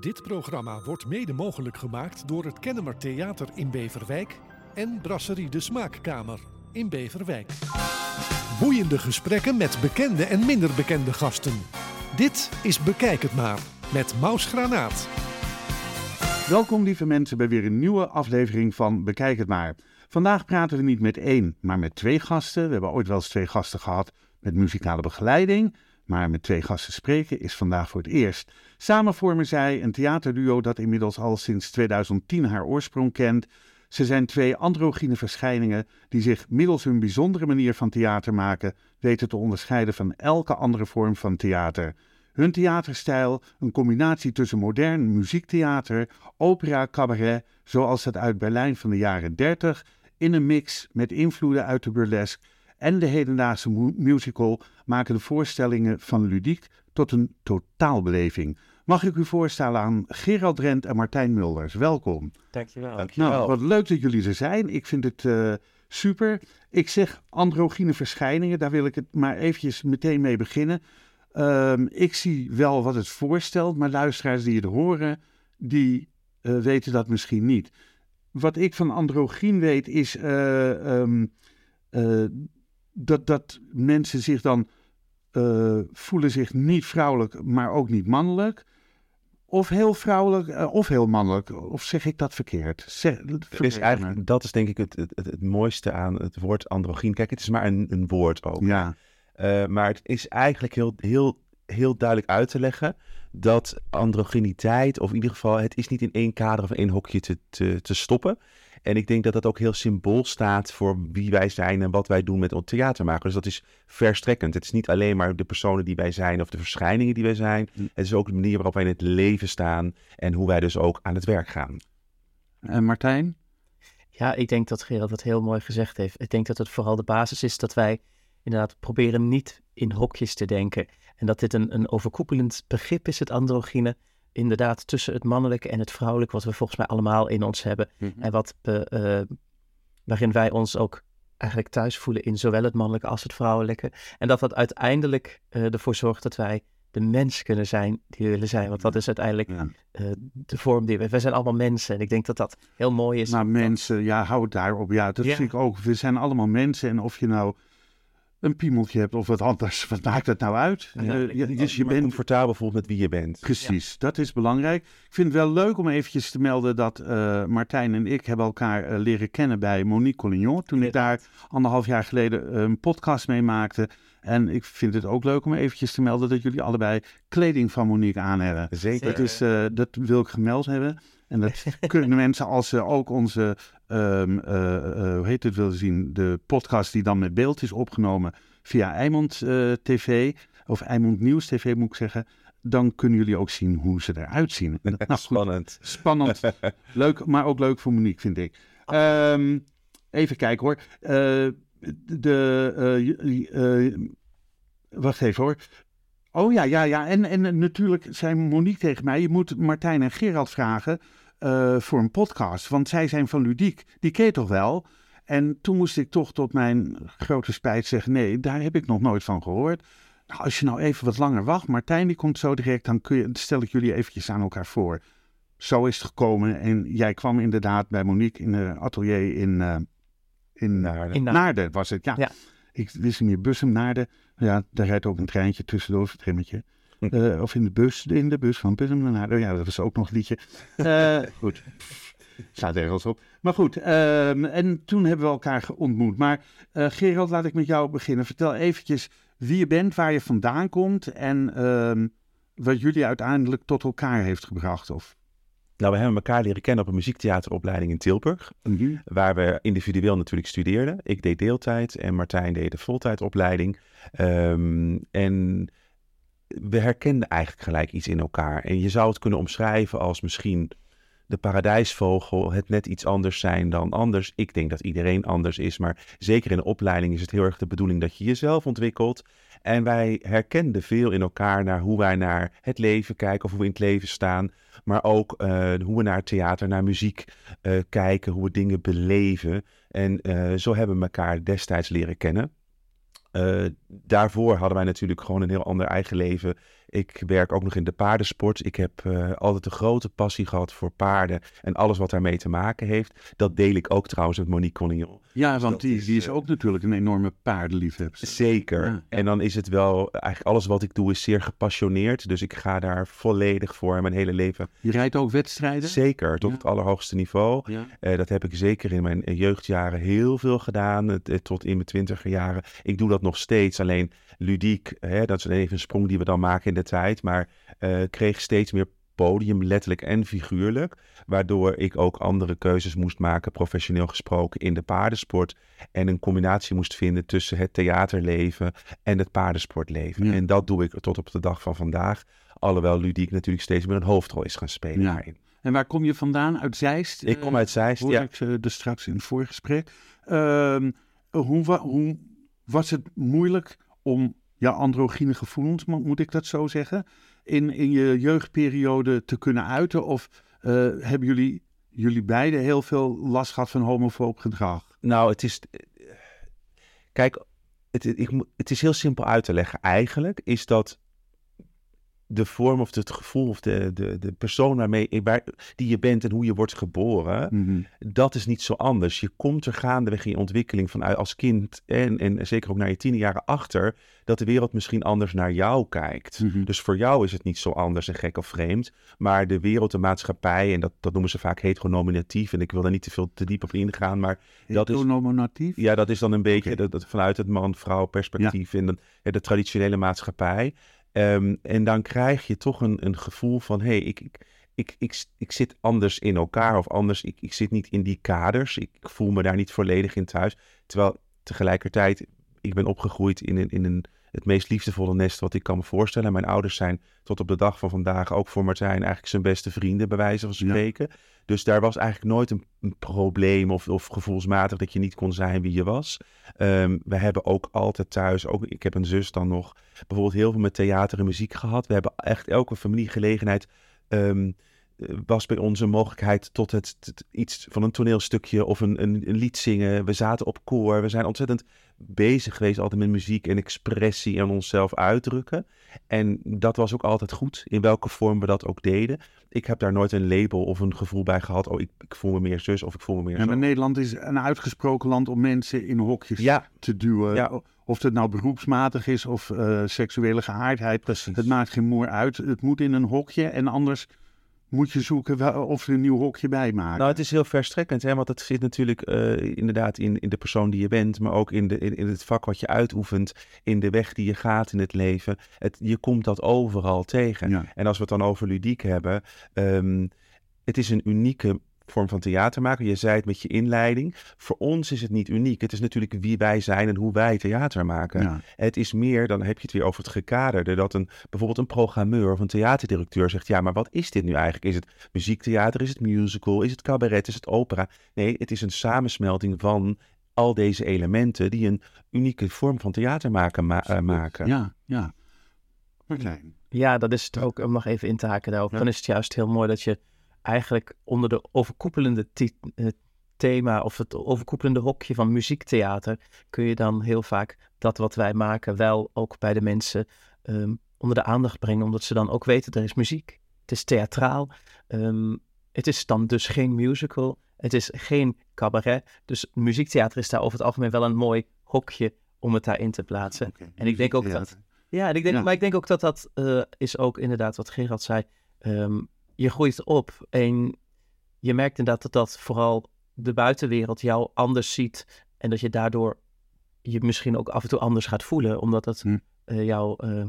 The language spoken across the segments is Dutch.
Dit programma wordt mede mogelijk gemaakt door het Kennemer Theater in Beverwijk en Brasserie de Smaakkamer in Beverwijk. Boeiende gesprekken met bekende en minder bekende gasten. Dit is Bekijk het maar met Maus Granaat. Welkom lieve mensen bij weer een nieuwe aflevering van Bekijk het maar. Vandaag praten we niet met één, maar met twee gasten. We hebben ooit wel eens twee gasten gehad met muzikale begeleiding. Maar met twee gasten spreken is vandaag voor het eerst. Samen vormen zij een theaterduo dat inmiddels al sinds 2010 haar oorsprong kent. Ze zijn twee androgyne verschijningen die zich middels hun bijzondere manier van theater maken weten te onderscheiden van elke andere vorm van theater. Hun theaterstijl, een combinatie tussen modern muziektheater, opera, cabaret, zoals het uit Berlijn van de jaren 30, in een mix met invloeden uit de burlesque en de hedendaagse musical maken de voorstellingen van ludiek tot een totaalbeleving. Mag ik u voorstellen aan Gerald Drent en Martijn Mulders. Welkom. Dankjewel. Dankjewel. Nou, wat leuk dat jullie er zijn. Ik vind het uh, super. Ik zeg androgyne verschijningen, daar wil ik het maar eventjes meteen mee beginnen. Um, ik zie wel wat het voorstelt, maar luisteraars die het horen, die uh, weten dat misschien niet. Wat ik van androgyn weet is uh, um, dat, dat mensen zich dan uh, voelen zich niet vrouwelijk, maar ook niet mannelijk. Of heel vrouwelijk, uh, of heel mannelijk. Of zeg ik dat verkeerd? Zeg, is eigenlijk, dat is denk ik het, het, het, mooiste aan het woord androgyn. Kijk, het is maar een, een woord ook. Ja. Uh, maar het is eigenlijk heel, heel, heel duidelijk uit te leggen dat androgyniteit, of in ieder geval, het is niet in één kader of één hokje te, te, te stoppen. En ik denk dat dat ook heel symbool staat voor wie wij zijn en wat wij doen met ons theatermaken. Dus dat is verstrekkend. Het is niet alleen maar de personen die wij zijn of de verschijningen die wij zijn. Het is ook de manier waarop wij in het leven staan en hoe wij dus ook aan het werk gaan. En Martijn? Ja, ik denk dat Gerald dat heel mooi gezegd heeft. Ik denk dat het vooral de basis is dat wij inderdaad proberen niet in hokjes te denken. En dat dit een, een overkoepelend begrip is, het androgyne inderdaad tussen het mannelijke en het vrouwelijke, wat we volgens mij allemaal in ons hebben. Mhm. En wat we, uh, waarin wij ons ook eigenlijk thuis voelen in zowel het mannelijke als het vrouwelijke. En dat dat uiteindelijk uh, ervoor zorgt dat wij de mens kunnen zijn die we willen zijn. Want dat is uiteindelijk Ja. uh, de vorm die we... Wij zijn allemaal mensen en ik denk dat dat heel mooi is. Nou, mensen, ja, hou het daarop. Ja, dat Ja. vind ik ook. We zijn allemaal mensen en of je nou een piemeltje hebt of wat anders, wat maakt dat nou uit? Ja, Eh, dus je bent comfortabel voelt met wie je bent. Precies, dat is belangrijk. Ik vind het wel leuk om eventjes te melden dat eh, Martijn en ik hebben elkaar eh, leren kennen bij Monique Collignon. Toen ik daar anderhalf jaar geleden een podcast mee maakte. En ik vind het ook leuk om eventjes te melden dat jullie allebei kleding van Monique aan hebben. Zeker. Dat, is, eh, dat wil ik gemeld hebben. En dat kunnen mensen als ze ook onze, ehm, eh, eh, hoe heet het willen zien, de podcast die dan met beeld is opgenomen via Eimond eh, TV, of Eimond Nieuws TV moet ik zeggen, dan kunnen jullie ook zien hoe ze eruit zien. Nou, goed, Spannend. spannend. leuk, maar ook leuk voor Monique, vind ik. Ehm, even kijken hoor. De, wacht even hoor. Oh ja, ja, ja. En, en natuurlijk zei Monique tegen mij, je moet Martijn en Gerald vragen eh, voor een podcast. Want zij zijn van Ludiek. Die ken je toch wel? En toen moest ik toch tot mijn grote spijt zeggen, nee, daar heb ik nog nooit van gehoord. Nou, als je nou even wat langer wacht, Martijn die komt zo direct, dan kun je, stel ik jullie eventjes aan elkaar voor. Zo is het gekomen en jij kwam inderdaad bij Monique in het atelier in, eh, in, Naarden. In Naarden. Naarden was het, ja. Ja. Ik wist niet meer, Bussum, Naarden. Ja, daar rijdt ook een treintje tussendoor, het trimmetje. Eh, of in de bus, in de bus van Bussum naar. Ja, dat was ook nog een liedje. Eh, goed, staat ergens op. Maar goed, ehm, en toen hebben we elkaar ontmoet. Maar eh, Gerald, laat ik met jou beginnen. Vertel eventjes wie je bent, waar je vandaan komt en ehm, wat jullie uiteindelijk tot elkaar heeft gebracht. Of, Nou, we hebben elkaar leren kennen op een muziektheateropleiding in Tilburg. Waar we individueel natuurlijk studeerden. Ik deed deeltijd en Martijn deed de voltijdopleiding. Ehm, en we herkenden eigenlijk gelijk iets in elkaar. En je zou het kunnen omschrijven als misschien de paradijsvogel, het net iets anders zijn dan anders. Ik denk dat iedereen anders is, maar zeker in de opleiding is het heel erg de bedoeling dat je jezelf ontwikkelt. En wij herkenden veel in elkaar naar hoe wij naar het leven kijken of hoe we in het leven staan. Maar ook eh, hoe we naar theater, naar muziek eh, kijken, hoe we dingen beleven. En eh, zo hebben we elkaar destijds leren kennen. Eh, daarvoor hadden wij natuurlijk gewoon een heel ander eigen leven. Ik werk ook nog in de paardensport. Ik heb uh, altijd een grote passie gehad voor paarden en alles wat daarmee te maken heeft. Dat deel ik ook trouwens met Monique Coniel. Ja, want die is, die is ook natuurlijk een enorme paardenliefhebber. Zeker. En dan is het wel, eigenlijk alles wat ik doe is zeer gepassioneerd. Dus ik ga daar volledig voor mijn hele leven. Je rijdt ook wedstrijden? Zeker, tot het allerhoogste niveau. Uh, dat heb ik zeker in mijn jeugdjaren heel veel gedaan, tot in mijn twintiger jaren. Ik doe dat nog steeds, alleen ludiek, hè, dat is even een sprong die we dan maken in de tijd, maar uh, kreeg steeds meer podium, letterlijk en figuurlijk. Waardoor ik ook andere keuzes moest maken, professioneel gesproken, in de paardensport. En een combinatie moest vinden tussen het theaterleven en het paardensportleven. En dat doe ik tot op de dag van vandaag. Alhoewel ludiek natuurlijk steeds meer een hoofdrol is gaan spelen ja. daarin. En waar kom je vandaan? Uit Zeist? Ik kom uit Zeist, Hoor ja. ik uh, dus straks in het voorgesprek. Uh, hoe, hoe was het moeilijk om ja, androgyne gevoelens, moet ik dat zo zeggen, in, in je jeugdperiode te kunnen uiten? Of uh, hebben jullie, jullie beiden heel veel last gehad van homofoob gedrag? Nou, het is. Kijk, het, ik, het is heel simpel uit te leggen. Eigenlijk is dat de vorm of het gevoel of de, de, de persoon waarmee, waar, die je bent en hoe je wordt geboren, Mhm. dat is niet zo anders. Je komt er gaandeweg in je ontwikkeling vanuit als kind en, en zeker ook naar je tien jaren achter, dat de wereld misschien anders naar jou kijkt. Mhm. Dus voor jou is het niet zo anders en gek of vreemd, maar de wereld, de maatschappij, en dat, dat noemen ze vaak heteronominatief, en ik wil daar niet te veel te diep op ingaan, maar dat is... Heteronormatief? Ja, dat is dan een beetje dat, dat vanuit het man-vrouw perspectief in de, de traditionele maatschappij. Ehm, en dan krijg je toch een, een gevoel van, hé, hey, ik, ik, ik, ik, ik zit anders in elkaar of anders, ik, ik zit niet in die kaders. Ik voel me daar niet volledig in thuis. Terwijl tegelijkertijd, ik ben opgegroeid in een, in een, het meest liefdevolle nest wat ik kan me voorstellen. Mijn ouders zijn tot op de dag van vandaag ook voor Martijn eigenlijk zijn beste vrienden, bij wijze van Ja. Dus daar was eigenlijk nooit een, probleem of, of gevoelsmatig dat je niet kon zijn wie je was. Ehm, we hebben ook altijd thuis, ook ik heb een zus dan nog, bijvoorbeeld heel veel met theater en muziek gehad. We hebben echt elke familiegelegenheid. ehm, eh, was bij ons een mogelijkheid tot het, het- iets van een toneelstukje of een, een, een lied zingen. We zaten op koor. We zijn ontzettend bezig geweest altijd met muziek en expressie en onszelf uitdrukken. En dat was ook altijd goed, in welke vorm we dat ook deden. Ik heb daar nooit een label of een gevoel bij gehad. Oh, ik, ik voel me meer zus of ik voel me meer Ja, zo. maar Nederland is een uitgesproken land om mensen in hokjes Ja, te duwen. Ja. Of het nou beroepsmatig is of eh, seksuele geaardheid. precies. Het maakt geen moer uit. Het moet in een hokje en anders moet je zoeken of er een nieuw hokje bij maken. Nou, het is heel verstrekkend, hè? want het zit natuurlijk eh, inderdaad in, in de persoon die je bent, maar ook in, de, in, in het vak wat je uitoefent, in de weg die je gaat in het leven. Het, je komt dat overal tegen. Ja. En als we het dan over ludiek hebben, ehm, het is een unieke vorm van theater maken. Je zei het met je inleiding. Voor ons is het niet uniek. Het is natuurlijk wie wij zijn en hoe wij theater maken. Ja. Het is meer, dan heb je het weer over het gekaderde, dat een, bijvoorbeeld een programmeur of een theaterdirecteur zegt, ja, maar wat is dit nu eigenlijk? Is het muziektheater, is het musical, is het cabaret, is het opera? Nee, het is een samensmelting van al deze elementen die een unieke vorm van theater maken. ma- eh, maken. Ja, ja. Martijn. Ja, dat is het ook, om nog even in te haken daarop. Ja. Dan is het juist heel mooi dat je eigenlijk onder de overkoepelende eh, thema of het overkoepelende hokje van muziektheater kun je dan heel vaak dat wat wij maken wel ook bij de mensen ehm, onder de aandacht brengen, omdat ze dan ook weten er is muziek. Het is theatraal. Ehm, het is dan dus geen musical. Het is geen cabaret. Dus muziektheater is daar over het algemeen wel een mooi hokje om het daarin te plaatsen. En ik denk ook dat ja, en ik denk, Ja. maar ik denk ook dat dat eh, is ook inderdaad wat Gerard zei. Ehm, je groeit op en je merkt inderdaad dat dat vooral de buitenwereld jou anders ziet. En dat je daardoor je misschien ook af en toe anders gaat voelen. Omdat het Hm. eh, jou eh,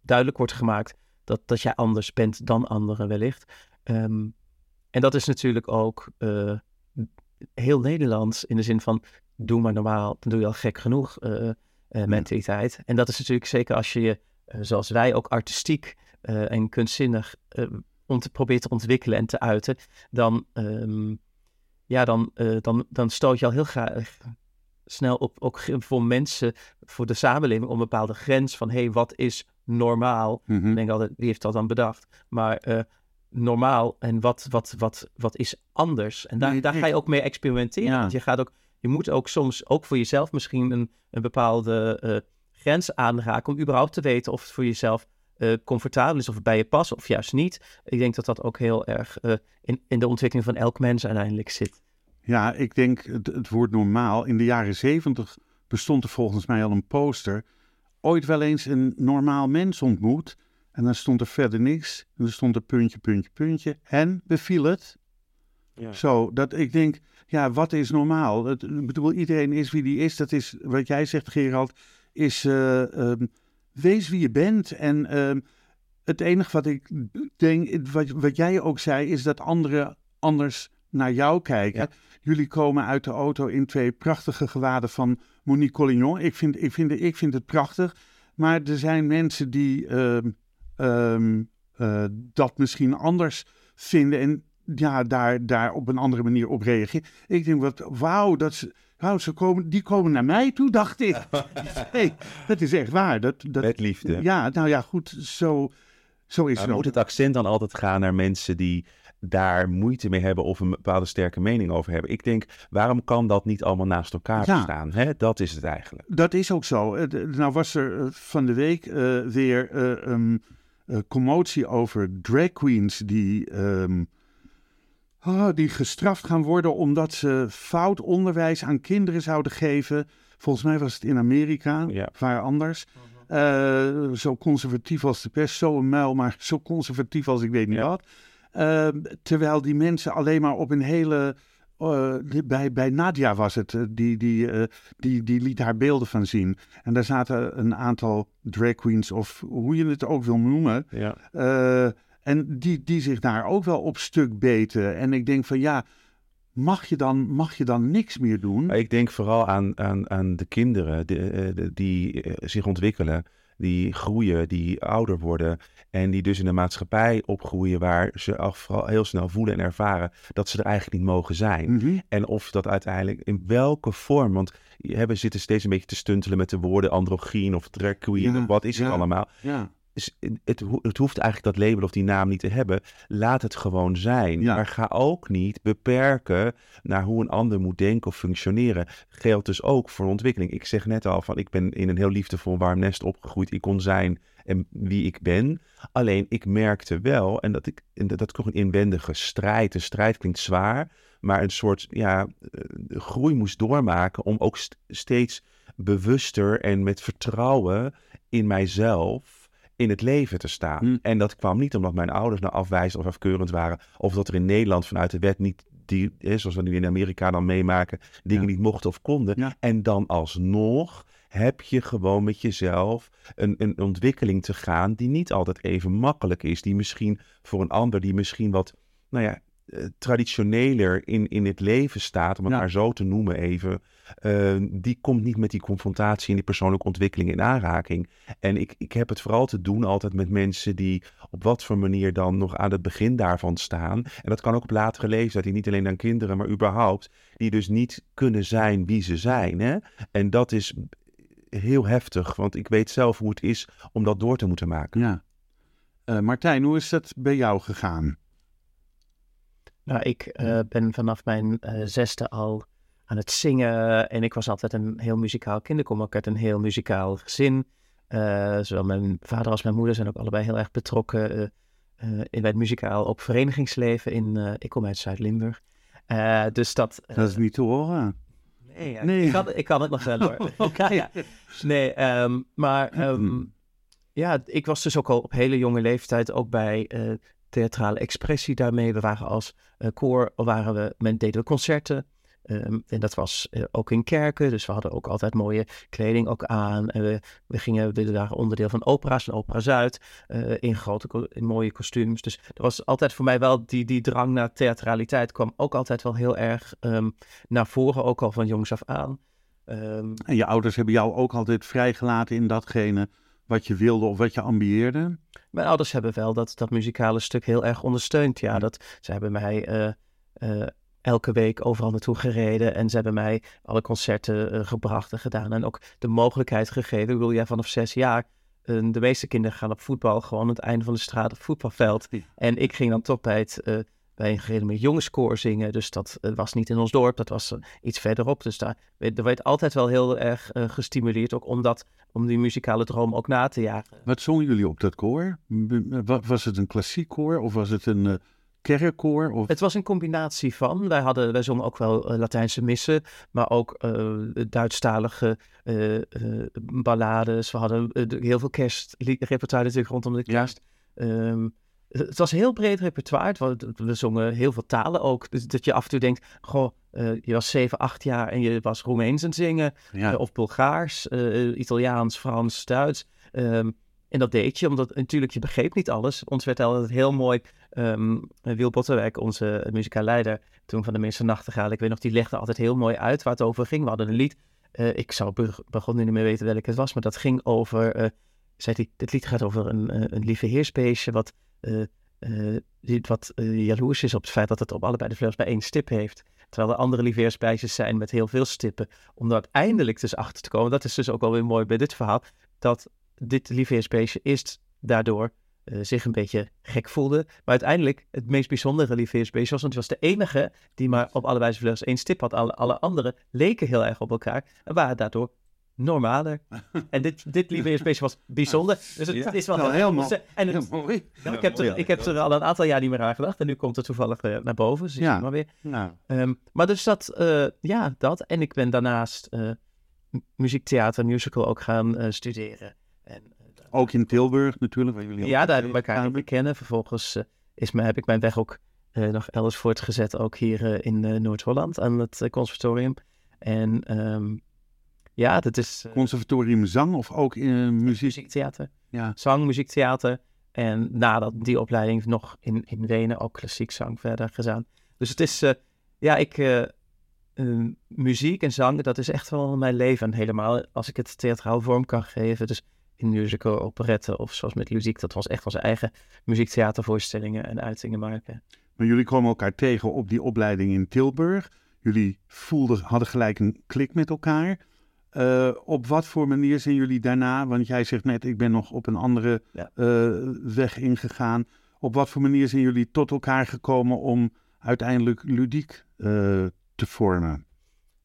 duidelijk wordt gemaakt dat, dat jij anders bent dan anderen wellicht. Ehm, en dat is natuurlijk ook eh, heel Nederlands in de zin van doe maar normaal, dan doe je al gek genoeg mentaliteit. En dat is natuurlijk zeker als je je, zoals wij, ook artistiek en kunstzinnig om te proberen te ontwikkelen en te uiten, dan, ehm, ja, dan, eh, dan, dan stoot je al heel graag snel op, ook voor mensen, voor de samenleving, om een bepaalde grens van, hé, hey, wat is normaal? Mhm. Ik denk altijd, wie heeft dat dan bedacht? Maar eh, normaal en wat, wat, wat, wat is anders? En daar, Nee, daar ga je ook mee experimenteren. Ja. Want je gaat ook, je moet ook soms, ook voor jezelf misschien een, een bepaalde eh, grens aanraken om überhaupt te weten of het voor jezelf comfortabel is of bij je past of juist niet. Ik denk dat dat ook heel erg in, in de ontwikkeling van elk mens uiteindelijk zit. Ja, ik denk het, het woord normaal. In de jaren zeventig bestond er volgens mij al een poster. Ooit wel eens een normaal mens ontmoet. En dan stond er verder niks. En er stond er puntje, puntje, puntje. En beviel het? Ja. Zo, dat ik denk, ja, wat is normaal? Het, ik bedoel, iedereen is wie die is. Dat is wat jij zegt, Gerald, is uh, um, wees wie je bent. En uh, het enige wat ik denk, wat, wat jij ook zei, is dat anderen anders naar jou kijken. Jullie komen uit de auto in twee prachtige gewaden van Monique Collignon. Ik vind, ik vind, ik vind het prachtig. Maar er zijn mensen die uh, uh, dat misschien anders vinden. En ja, daar, daar op een andere manier op reageren. Ik denk, wat, wauw, dat wauw, ze komen, die komen naar mij toe, dacht ik. nee, dat is echt waar. Dat, dat, Met liefde. Ja, nou ja, goed, zo, zo is het. Moet het accent dan altijd gaan naar mensen die daar moeite mee hebben of een bepaalde sterke mening over hebben. Ik denk, waarom kan dat niet allemaal naast elkaar ja, staan? Hè? Dat is het eigenlijk. Dat is ook zo. Nou was er eh, van de week uh, weer uh, um, commotie over drag queens die, um, oh, die gestraft gaan worden omdat ze fout onderwijs aan kinderen zouden geven. Volgens mij was het in Amerika, ja. waar anders. Uh, zo conservatief als de pers, zo een muil, maar zo conservatief als ik weet niet ja. wat. Uh, terwijl die mensen alleen maar op een hele. Uh, bij, bij Nadia was het, die, die, uh, die, die liet haar beelden van zien. En daar zaten een aantal drag queens, of hoe je het ook wil noemen. Ja. En die, die zich daar ook wel op stuk beten. En ik denk van ja, mag je dan, mag je dan niks meer doen? Ik denk vooral aan, aan, aan de kinderen die, die zich ontwikkelen die groeien, die ouder worden en die dus in een maatschappij opgroeien waar ze al vooral heel snel voelen en ervaren dat ze er eigenlijk niet mogen zijn. Mhm. En of dat uiteindelijk in welke vorm, want we zitten steeds een beetje te stuntelen met de woorden androgyn of drag queen, wat is het allemaal? Ja het, het, hoeft eigenlijk dat label of die naam niet te hebben. Laat het gewoon zijn. Maar ga ook niet beperken naar hoe een ander moet denken of functioneren. Geldt dus ook voor ontwikkeling. Ik zeg net al van ik ben in een heel liefdevol warm nest opgegroeid. Ik kon zijn en wie ik ben. Alleen ik merkte wel, en dat ik dat, dat toch een inwendige strijd. De strijd klinkt zwaar, maar een soort ja, eh, groei moest doormaken om ook steeds bewuster en met vertrouwen in mijzelf in het leven te staan. Hm. En dat kwam niet omdat mijn ouders nou afwijzend of afkeurend waren. Of dat er in Nederland vanuit de wet niet, die, zoals we nu in Amerika dan meemaken, dingen niet mochten of konden. En dan alsnog heb je gewoon met jezelf een, een ontwikkeling te gaan die niet altijd even makkelijk is. Die misschien voor een ander, die misschien wat, nou ja, uh, traditioneler in, in het leven staat, om het maar zo te noemen even, uh, die komt niet met die confrontatie en die persoonlijke ontwikkeling in aanraking. En ik, ik heb het vooral te doen altijd met mensen die op wat voor manier dan nog aan het begin daarvan staan. En dat kan ook op latere leeftijd, die niet alleen aan kinderen, maar überhaupt, die dus niet kunnen zijn wie ze zijn. Hè? En dat is heel heftig, want ik weet zelf hoe het is om dat door te moeten maken. Ja. Uh, Martijn, hoe is dat bij jou gegaan? Nou, ik uh, ben vanaf mijn uh, zesde al aan het zingen. En ik was altijd een heel muzikaal kind. Ik kom ook uit een heel muzikaal gezin. Uh, zowel mijn vader als mijn moeder zijn ook allebei heel erg betrokken in het muzikaal op verenigingsleven. In, ik kom uit Zuid-Limburg. dus dat... dat is niet te horen. Nee, ja, nee. Ik, kan, ik kan het nog wel hoor. okay. ja, Nee, um, maar um, ja, ik was dus ook al op hele jonge leeftijd ook bij theatrale expressie daarmee. We waren als koor, waren we, men deden we concerten. Um, en dat was uh, ook in kerken, dus we hadden ook altijd mooie kleding ook aan. En we, we gingen, we waren onderdeel van opera's, van Opera Zuid, uh, in grote, in mooie kostuums. Dus er was altijd voor mij wel die, die drang naar theatraliteit kwam ook altijd wel heel erg um, naar voren, ook al van jongs af aan. Um, en je ouders hebben jou ook altijd vrijgelaten in datgene wat je wilde of wat je ambieerde? Mijn ouders hebben wel dat, dat muzikale stuk heel erg ondersteund. Ja, dat, ze hebben mij uh, elke week overal naartoe gereden. En ze hebben mij alle concerten uh, gebracht en gedaan. En ook de mogelijkheid gegeven. Ik bedoel, jij vanaf zes jaar. de meeste kinderen gaan op voetbal gewoon aan het einde van de straat op voetbalveld. En ik ging dan toch bij het wij gingen met jongenskoor zingen. Dus dat was niet in ons dorp, dat was iets verderop. Dus daar er werd altijd wel heel erg gestimuleerd, ook om, dat, om die muzikale droom ook na te jagen. Wat zongen jullie op dat koor? Was het een klassiek koor of was het een kerkkoor? Of? Het was een combinatie van. Wij, hadden, wij zongen ook wel uh, Latijnse missen, maar ook uh, Duitsstalige uh, ballades. We hadden heel veel kerstrepertoire natuurlijk rondom de kerst. Ja. Um, het was een heel breed repertoire. We zongen heel veel talen ook. Dus dat je af en toe denkt, goh, je was 7, 8 jaar en je was Roemeens aan het zingen. Ja. of Bulgaars, Italiaans, Frans, Duits. Um, en dat deed je, omdat natuurlijk je begreep niet alles. Ons werd altijd heel mooi um, Wiel Botterwijk, onze muzikaal leider, toen van de Meeste Nachtegaal, ik weet nog, die legde altijd heel mooi uit waar het over ging. We hadden een lied, uh, ik zou begonnen niet meer weten welk het was, maar dat ging over, uh, zei hij, dit lied gaat over een, uh, een lieve heersbeestje wat, wat jaloers is op het feit dat het op allebei de vleugels bij één stip heeft. Terwijl er andere lieveheersbeestjes zijn met heel veel stippen. Om daar uiteindelijk dus achter te komen, dat is dus ook alweer mooi bij dit verhaal, dat dit lieveheersbeestje is daardoor uh, zich een beetje gek voelde. Maar uiteindelijk het meest bijzondere lieveheersbeestje was, want hij was de enige die maar op allebei zijn vleugels één stip had. Alle, alle anderen leken heel erg op elkaar en waren daardoor normaler. en dit, dit lieveheersbeestje was bijzonder. Dus het, is wel heel, mooi. En het, mooi. Nou, ik heb, er, ik heb er al een aantal jaar niet meer aan gedacht. En nu komt het toevallig uh, naar boven. Dus ja. maar weer. Nou. Um, maar dus dat, uh, ja, dat. En ik ben daarnaast muziektheater, musical ook gaan studeren. En, uh, ook in Tilburg natuurlijk, waar jullie Ja, daar hebben we elkaar leren kennen. Vervolgens uh, is me, heb ik mijn weg ook uh, nog elders voortgezet, ook hier in Noord-Holland aan het conservatorium. En um, ja, dat is... conservatorium zang of ook in muziek? Muziektheater. Ja. Zang, muziektheater. En nadat die opleiding nog in, in Wenen ook klassiek zang verder gedaan. Dus het is, ja, ik, uh, muziek en zang, dat is echt wel mijn leven. helemaal als ik het theatraal vorm kan geven. Dus in musical, operette of zoals met muziek. Dat was echt onze eigen muziektheatervoorstellingen en uitingen maken. Maar jullie kwamen elkaar tegen op die opleiding in Tilburg. Jullie voelden, hadden gelijk een klik met elkaar. Uh, op wat voor manier zijn jullie daarna, want jij zegt net, ik ben nog op een andere ja. uh, weg ingegaan. Op wat voor manier zijn jullie tot elkaar gekomen om uiteindelijk ludiek uh, te vormen.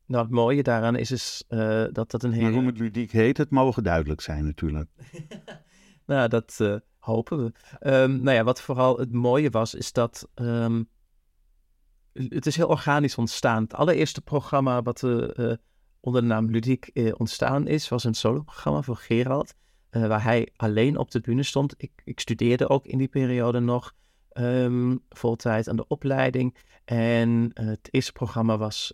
Nou, het mooie daaraan is, is uh, dat dat een hele... Maar hoe het ludiek heet, het mogen duidelijk zijn natuurlijk. nou, dat uh, hopen we. Um, nou ja, wat vooral het mooie was, is dat... Um, het is heel organisch ontstaan. Het allereerste programma wat uh, onder de naam Ludiek ontstaan is, was een solo-programma voor Gerald. waar hij alleen op de bühne stond. Ik, ik studeerde ook in die periode nog um, voltijd aan de opleiding. En het eerste programma was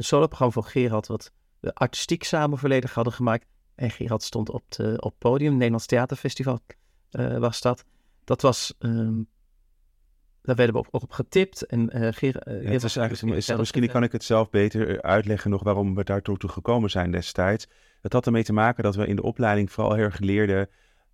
een solo-programma voor Gerard, wat we artistiek samen volledig hadden gemaakt. En Gerard stond op het op podium, Nederlands Theaterfestival uh, was dat. Dat was, um, daar werden we ook op, getipt. En uh, Gerard, ja, het is eigenlijk, is, misschien kan ik het zelf beter uitleggen nog waarom we daartoe gekomen zijn destijds. Het had ermee te maken dat we in de opleiding vooral heel erg leerden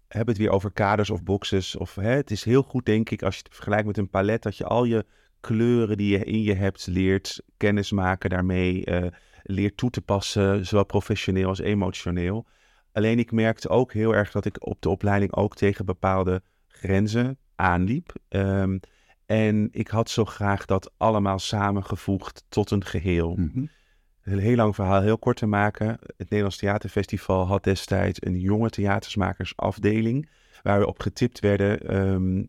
hebben het weer over kaders of boxes. Of, hè, het is heel goed, denk ik, als je het vergelijkt met een palet, dat je al je kleuren die je in je hebt leert kennis maken daarmee, uh, leert toe te passen, zowel professioneel als emotioneel. Alleen ik merkte ook heel erg dat ik op de opleiding ook tegen bepaalde grenzen aanliep. Um, en ik had zo graag dat allemaal samengevoegd tot een geheel. Mm een heel lang verhaal heel kort te maken. Het Nederlands Theaterfestival had destijds een jonge theatersmakersafdeling. Waar we op getipt werden um,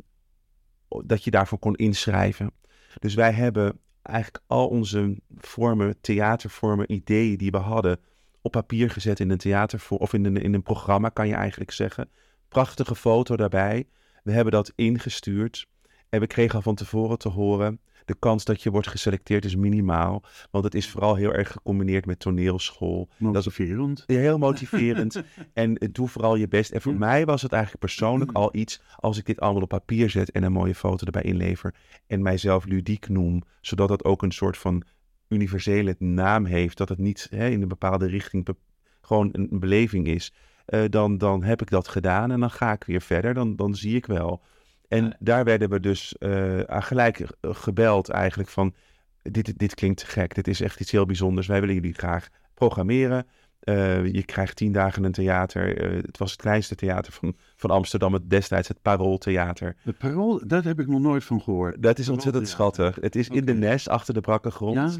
dat je daarvoor kon inschrijven. Dus wij hebben eigenlijk al onze vormen, theatervormen, ideeën die we hadden op papier gezet in een theater of in een, in een programma, kan je eigenlijk zeggen. Prachtige foto daarbij. We hebben dat ingestuurd en we kregen al van tevoren te horen de kans dat je wordt geselecteerd is minimaal. Want het is vooral heel erg gecombineerd met toneelschool. Motiverend. Dat is, heel motiverend. en doe vooral je best. En voor mij was het eigenlijk persoonlijk al iets als ik dit allemaal op papier zet en een mooie foto erbij inlever. En mijzelf ludiek noem, zodat het ook een soort van universele naam heeft. Dat het niet hè, in een bepaalde richting gewoon een beleving is. Uh, dan, dan heb ik dat gedaan en dan ga ik weer verder. Dan, dan zie ik wel en daar werden we dus uh, gelijk gebeld eigenlijk van, dit, dit klinkt gek, dit is echt iets heel bijzonders. Wij willen jullie graag programmeren. Eh, je krijgt tien dagen een theater. Eh, het was het kleinste theater van, van Amsterdam, het destijds het Parooltheater. Het Parool, dat heb ik nog nooit van gehoord. Dat is ontzettend schattig. Het is in de. Nes, achter de brakke grond. Ja,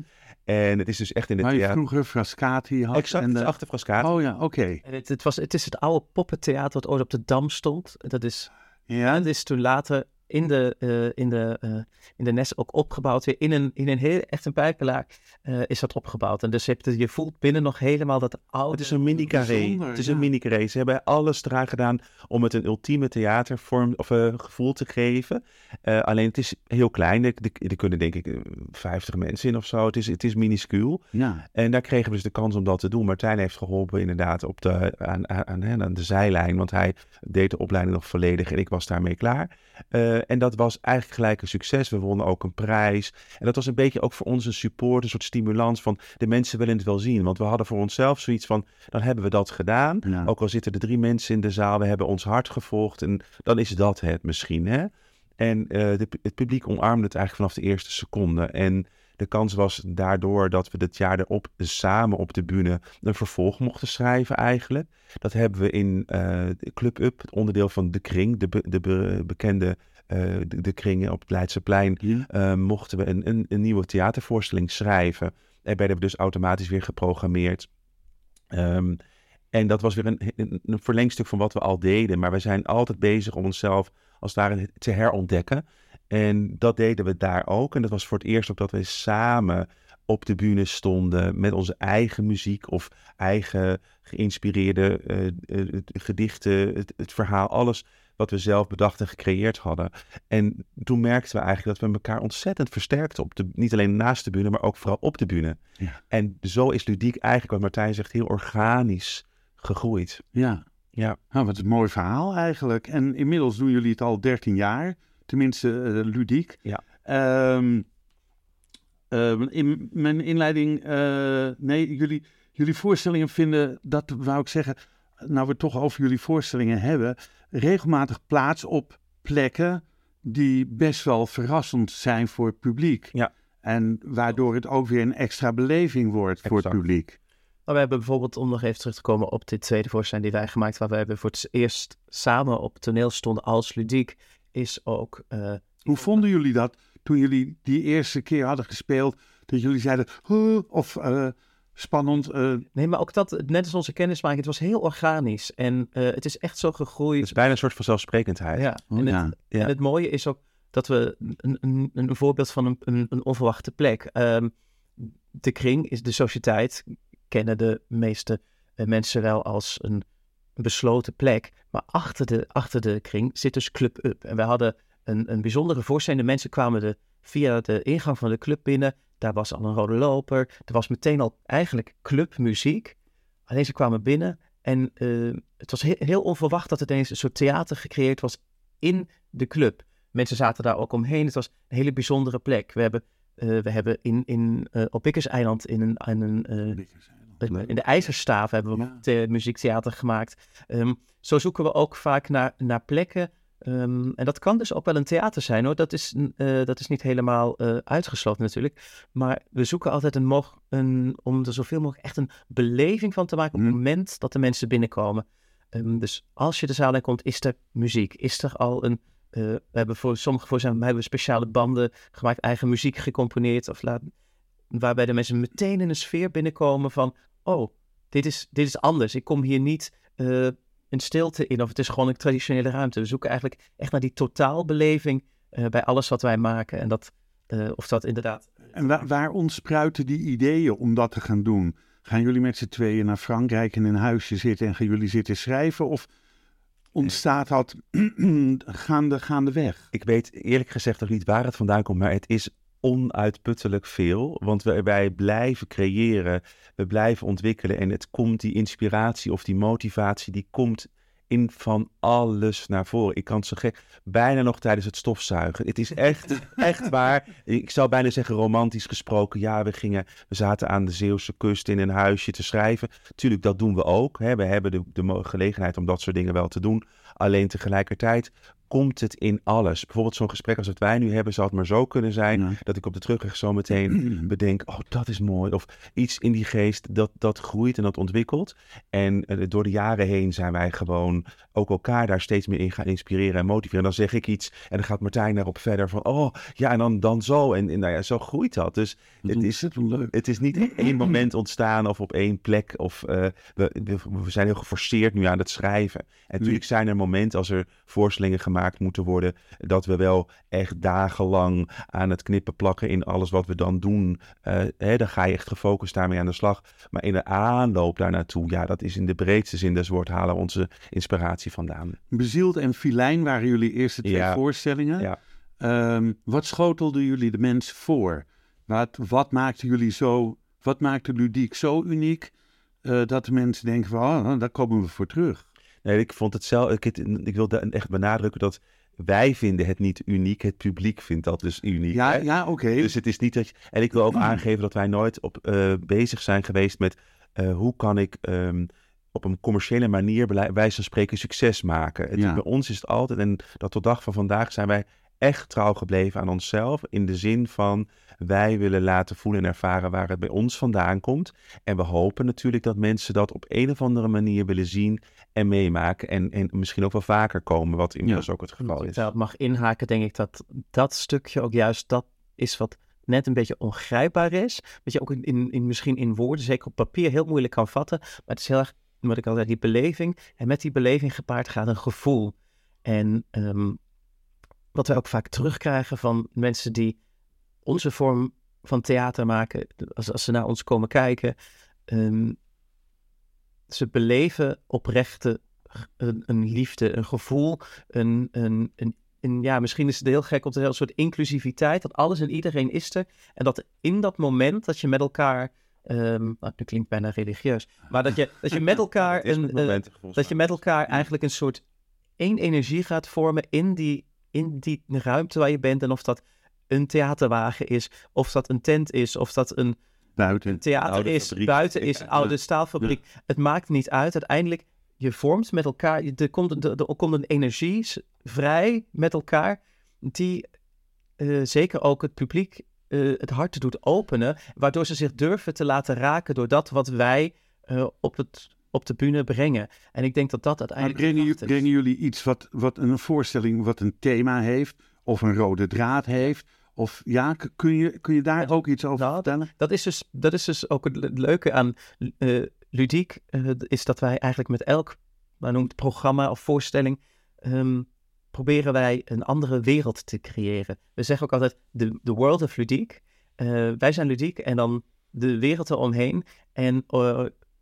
En het is dus echt in het waar je theater. vroeger Frascati had. Exact, en de- achter Frascati. Oh ja, oké. En het, het, was, het is het oude poppentheater wat ooit op de Dam stond. Dat is, Ja, dat is toen later in de, eh, in de, eh, in de Nes ook opgebouwd. Weer in een, in een heel, echt een pijpelaar eh, is dat opgebouwd. En dus je, hebt, je voelt binnen nog helemaal dat oude... Het is een mini-carré. bijzonder, Het is ja. een mini-carré. Ze hebben alles eraan gedaan om het een ultieme theatervorm of gevoel te geven. Eh, alleen het is heel klein. Er, kunnen denk ik eh, 50 mensen in of zo. Het is, het is minuscuul. ja. En daar kregen we dus de kans om dat te doen. Martijn heeft geholpen inderdaad op de, aan, aan, aan de zijlijn. Want hij deed de opleiding nog volledig en ik was daarmee klaar. Eh, en dat was eigenlijk gelijk een succes. We wonnen ook een prijs. En dat was een beetje ook voor ons een support, een soort stimulans van de mensen willen het wel zien. Want we hadden voor onszelf zoiets van, dan hebben we dat gedaan. Ja. Ook al zitten er drie mensen in de zaal, we hebben ons hart gevolgd. En dan is dat het misschien, hè? En eh, de, het publiek omarmde het eigenlijk vanaf de eerste seconde. En de kans was daardoor dat we dit jaar erop samen op de bühne een vervolg mochten schrijven eigenlijk. Dat hebben we in de Club Up, het onderdeel van De Kring, de, be- de be- bekende eh, de, de Kring op het Leidseplein, Ja. eh, mochten we een, een, een nieuwe theatervoorstelling schrijven. En werden we dus automatisch weer geprogrammeerd. Ehm, en dat was weer een, een, een verlengstuk van wat we al deden. Maar we zijn altijd bezig om onszelf als het ware te herontdekken. En dat deden we daar ook. En dat was voor het eerst ook dat we samen op de bühne stonden met onze eigen muziek of eigen geïnspireerde eh, eh, gedichten, het, het verhaal, alles wat we zelf bedacht en gecreëerd hadden. En toen merkten we eigenlijk dat we elkaar ontzettend versterkten. Op de, niet alleen naast de bühne, maar ook vooral op de bühne. Ja. En zo is ludiek eigenlijk, wat Martijn zegt, heel organisch gegroeid. Ja. Ja. Nou, wat een mooi verhaal eigenlijk. En inmiddels doen jullie het al 13 jaar. Tenminste, eh, ludiek. Ja. Ehm, ehm, in mijn inleiding, eh, nee, jullie, jullie voorstellingen vinden, dat wou ik zeggen, nou we het toch over jullie voorstellingen hebben, regelmatig plaats op plekken die best wel verrassend zijn voor het publiek. Ja. En waardoor het ook weer een extra beleving wordt voor het publiek. Maar we hebben bijvoorbeeld, om nog even terug te komen op dit tweede voorstelling die wij gemaakt, waar we hebben voor het eerst samen op toneel stonden als ludiek, is ook... eh, Hoe vonden jullie dat toen jullie die eerste keer hadden gespeeld? Dat jullie zeiden, "Huh," of eh, spannend. eh, Nee, maar ook dat, net als onze kennismaking, het was heel organisch. En eh, het is echt zo gegroeid. Het is bijna een soort van zelfsprekendheid. ja. Oh, en, het, ja. En het mooie is ook dat we een, een, een voorbeeld van een, een, een onverwachte plek. Ehm, de kring is de sociëteit, kennen de meeste mensen wel als een besloten plek. Maar achter de, achter de kring zit dus Club Up. En wij hadden een, een bijzondere voorstelling. De mensen kwamen de, via de ingang van de club binnen. Daar was al een rode loper. Er was meteen al eigenlijk clubmuziek. Alleen ze kwamen binnen en eh, het was heel, heel onverwacht dat er ineens een soort theater gecreëerd was in de club. Mensen zaten daar ook omheen. Het was een hele bijzondere plek. We hebben, eh, we hebben in, in, eh, op Bikkerseiland in een, in, een, in de IJzerstaaf hebben we Ja. the- muziektheater gemaakt. Ehm, zo zoeken we ook vaak naar, naar plekken. ehm, en dat kan dus ook wel een theater zijn hoor. Dat is, eh, dat is niet helemaal eh, uitgesloten natuurlijk. Maar we zoeken altijd een, mog- een, om er zoveel mogelijk echt een beleving van te maken op het Mhm. moment dat de mensen binnenkomen. Ehm, dus als je de zaal in komt, is er muziek. Is er al een. eh, we hebben voor sommige voorstellingen hebben we speciale banden gemaakt, eigen muziek gecomponeerd. Of laat, waarbij de mensen meteen in een sfeer binnenkomen van: oh, dit is, dit is anders. Ik kom hier niet eh, een stilte in, of het is gewoon een traditionele ruimte. We zoeken eigenlijk echt naar die totaalbeleving eh, bij alles wat wij maken. En dat, eh, of dat inderdaad. En waar, waar ontspruiten die ideeën om dat te gaan doen? Gaan jullie met z'n tweeën naar Frankrijk in een huisje zitten en gaan jullie zitten schrijven? Of ontstaat dat gaande, gaandeweg? Ik weet eerlijk gezegd ook niet waar het vandaan komt, maar het is onuitputtelijk veel. Want wij, wij blijven creëren, we blijven ontwikkelen en het komt, die inspiratie of die motivatie, die komt in van alles naar voren. Ik kan het zo gek, bijna nog tijdens het stofzuigen. Het is echt, echt waar. Ik zou bijna zeggen romantisch gesproken. Ja, we gingen, we zaten aan de Zeeuwse kust in een huisje te schrijven. Tuurlijk, dat doen we ook. Hè. We hebben de, de gelegenheid om dat soort dingen wel te doen. Alleen tegelijkertijd komt het in alles. Bijvoorbeeld zo'n gesprek als het wij nu hebben, zou het maar zo kunnen zijn Ja. dat ik op de terugweg zo meteen bedenk, oh dat is mooi. Of iets in die geest dat, dat groeit en dat ontwikkelt. En eh, door de jaren heen zijn wij gewoon ook elkaar daar steeds meer in gaan inspireren en motiveren. En dan zeg ik iets en dan gaat Martijn daarop verder van, oh ja, en dan, dan zo. En, en nou ja, zo groeit dat. Dus Dat het is, leuk. het is niet één moment ontstaan of op één plek. Of, eh, we, we, we zijn heel geforceerd nu aan het schrijven. En natuurlijk zijn er momenten als er voorstellingen gemaakt moeten worden, dat we wel echt dagenlang aan het knippen plakken in alles wat we dan doen. Eh, hè, dan ga je echt gefocust daarmee aan de slag. Maar in de aanloop daar naartoe, ja, dat is in de breedste zin des woord halen onze inspiratie vandaan. Bezield en Filijn waren jullie eerste twee Ja. voorstellingen. Ja. Ehm, wat schotelden jullie de mensen voor? Wat, wat maakte jullie zo, wat maakte Ludiek zo uniek eh, dat de mensen denken van, oh, daar komen we voor terug? Nee, ik vond het zelf. Ik, ik wil echt benadrukken dat wij vinden het niet uniek. Het publiek vindt dat dus uniek. Ja, hè? ja oké. Dus het is niet dat je. En ik wil ook aangeven dat wij nooit op, eh, bezig zijn geweest met eh, hoe kan ik ehm, op een commerciële manier, bij wijze van spreken, succes maken. Het, Ja. Bij ons is het altijd, en dat tot dag van vandaag zijn wij echt trouw gebleven aan onszelf. In de zin van wij willen laten voelen en ervaren waar het bij ons vandaan komt. En we hopen natuurlijk dat mensen dat op een of andere manier willen zien en meemaken. En, en misschien ook wel vaker komen, wat inmiddels ook het geval is. daarop mag inhaken, denk ik dat dat stukje ook juist dat is wat net een beetje ongrijpbaar is. Wat je ook in, in, in- misschien in woorden, zeker op papier, heel moeilijk kan vatten. Maar het is heel erg, wat ik al zei, die beleving. En met die beleving gepaard gaat een gevoel. En ehm, wat wij ook vaak terugkrijgen van mensen die onze vorm van theater maken, als, als ze naar ons komen kijken, ehm, ze beleven oprechte een, een liefde, een gevoel, een, een, een, een- ja, misschien is het heel gek om te zeggen, een soort inclusiviteit, dat alles en iedereen is er. En dat in dat moment dat je met elkaar, nou, dat klinkt bijna religieus, maar dat je, dat je met elkaar, een, eh, dat je met elkaar eigenlijk een soort één energie gaat vormen in die, in die ruimte waar je bent. En of dat een theaterwagen is, of dat een tent is, of dat een Buiten. theater Oude is, fabriek. buiten is, een oude staalfabriek. Het maakt niet uit. Uiteindelijk, je vormt met elkaar, er komt, er, er komt een energie vrij met elkaar, die eh, zeker ook het publiek eh, het hart doet openen, waardoor ze zich durven te laten raken door dat wat wij eh, op, het, op de bühne brengen. En ik denk dat dat Maar uiteindelijk... brengen, de is. brengen jullie iets wat, wat een voorstelling wat een thema heeft, of een rode draad heeft? Of ja, kun je, kun je daar ook iets over Nou, vertellen? Dat is dus, dat is dus ook het le- leuke aan eh, ludiek, eh, is dat wij eigenlijk met elk, nou noemt het programma of voorstelling, ehm, proberen wij een andere wereld te creëren. We zeggen ook altijd, the, the world of ludiek. Eh, wij zijn ludiek en dan de wereld eromheen. En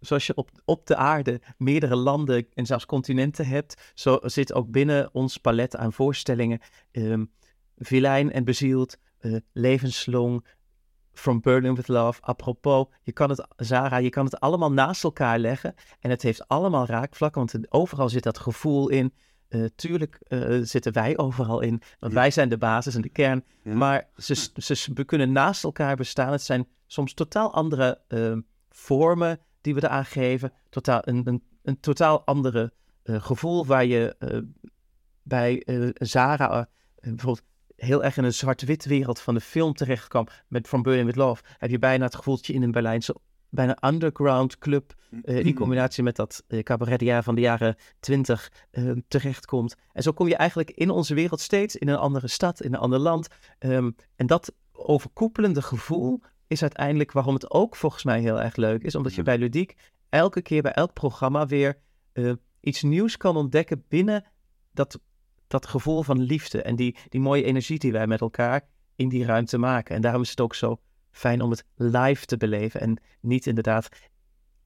zoals je op, op de aarde meerdere landen en zelfs continenten hebt, zo zit ook binnen ons palet aan voorstellingen ehm vilijn en bezield, eh, levenslong, From Berlin with Love, apropos, je kan het, Zara, je kan het allemaal naast elkaar leggen en het heeft allemaal raakvlakken, want overal zit dat gevoel in. Eh, tuurlijk eh, zitten wij overal in, want wij zijn de basis en de kern, Ja. maar ze, ze, ze kunnen naast elkaar bestaan. Het zijn soms totaal andere eh, vormen die we eraan geven, totaal, een, een, een totaal andere eh, gevoel waar je eh, bij eh, Zara bijvoorbeeld heel erg in een zwart-wit wereld van de film terecht kwam met From Burning With Love, heb je bijna het gevoel dat je in een Berlijnse bijna underground club in combinatie met dat cabaretjaar van de jaren twintig eh, terechtkomt. En zo kom je eigenlijk in onze wereld steeds in een andere stad, in een ander land. Ehm, en dat overkoepelende gevoel is uiteindelijk waarom het ook volgens mij heel erg leuk is, omdat je bij Ludiek elke keer bij elk programma weer eh, iets nieuws kan ontdekken binnen dat, dat gevoel van liefde en die, die mooie energie die wij met elkaar in die ruimte maken. En daarom is het ook zo fijn om het live te beleven en niet inderdaad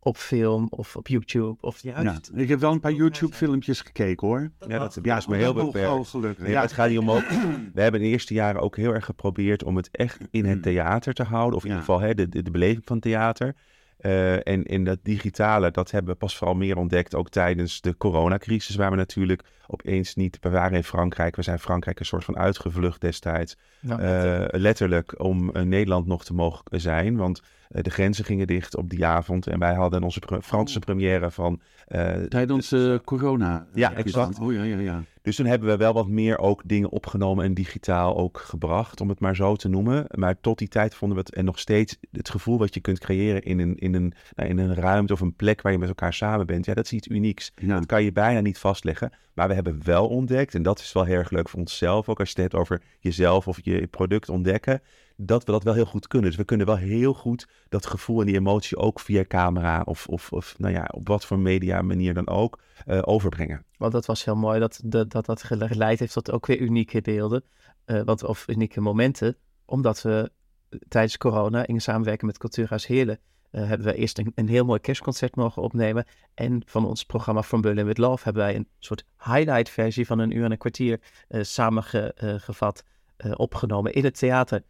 op film of op YouTube of Ja, ik heb wel een paar YouTube-filmpjes gekeken hoor. Ja, dat, Ja, is maar heel beperkt. gelukkig. Nee, Ja. het gaat niet om ook. We hebben in de eerste jaren ook heel erg geprobeerd om het echt in het theater te houden. Of in Ja. ieder geval hè, de, de, de beleving van theater. Eh, en in dat digitale, dat hebben we pas vooral meer ontdekt. Ook tijdens de coronacrisis, waar we natuurlijk opeens niet. We waren in Frankrijk, we zijn Frankrijk een soort van uitgevlucht destijds. Nou, Eh, letterlijk om eh, Nederland nog te mogen zijn. Want eh, de grenzen gingen dicht op die avond. En wij hadden onze pre- Franse première van. eh, Tijdens eh, corona. Ja, exact. Oh ja, ja, ja. dus toen hebben we wel wat meer ook dingen opgenomen en digitaal ook gebracht, om het maar zo te noemen. Maar tot die tijd vonden we het en nog steeds het gevoel wat je kunt creëren in een, in een, nou, in een ruimte of een plek waar je met elkaar samen bent. Ja, dat is iets unieks. Ja. Dat kan je bijna niet vastleggen. Maar we hebben wel ontdekt, en dat is wel heel erg leuk voor onszelf, ook als je het hebt over jezelf of je product ontdekken, dat we dat wel heel goed kunnen. Dus we kunnen wel heel goed dat gevoel en die emotie ook via camera of, of, of nou ja, op wat voor media manier dan ook eh, overbrengen. Want dat was heel mooi dat dat, dat, dat geleid heeft tot ook weer unieke beelden. eh, wat, of unieke momenten. Omdat we eh, tijdens corona in samenwerking met Cultuurhuis Heerlen... eh, hebben we eerst een, heel mooi kerstconcert mogen opnemen. En van ons programma From Berlin With Love... hebben wij een soort highlight versie van een uur en een kwartier... eh, samengevat, eh, opgenomen in het theater.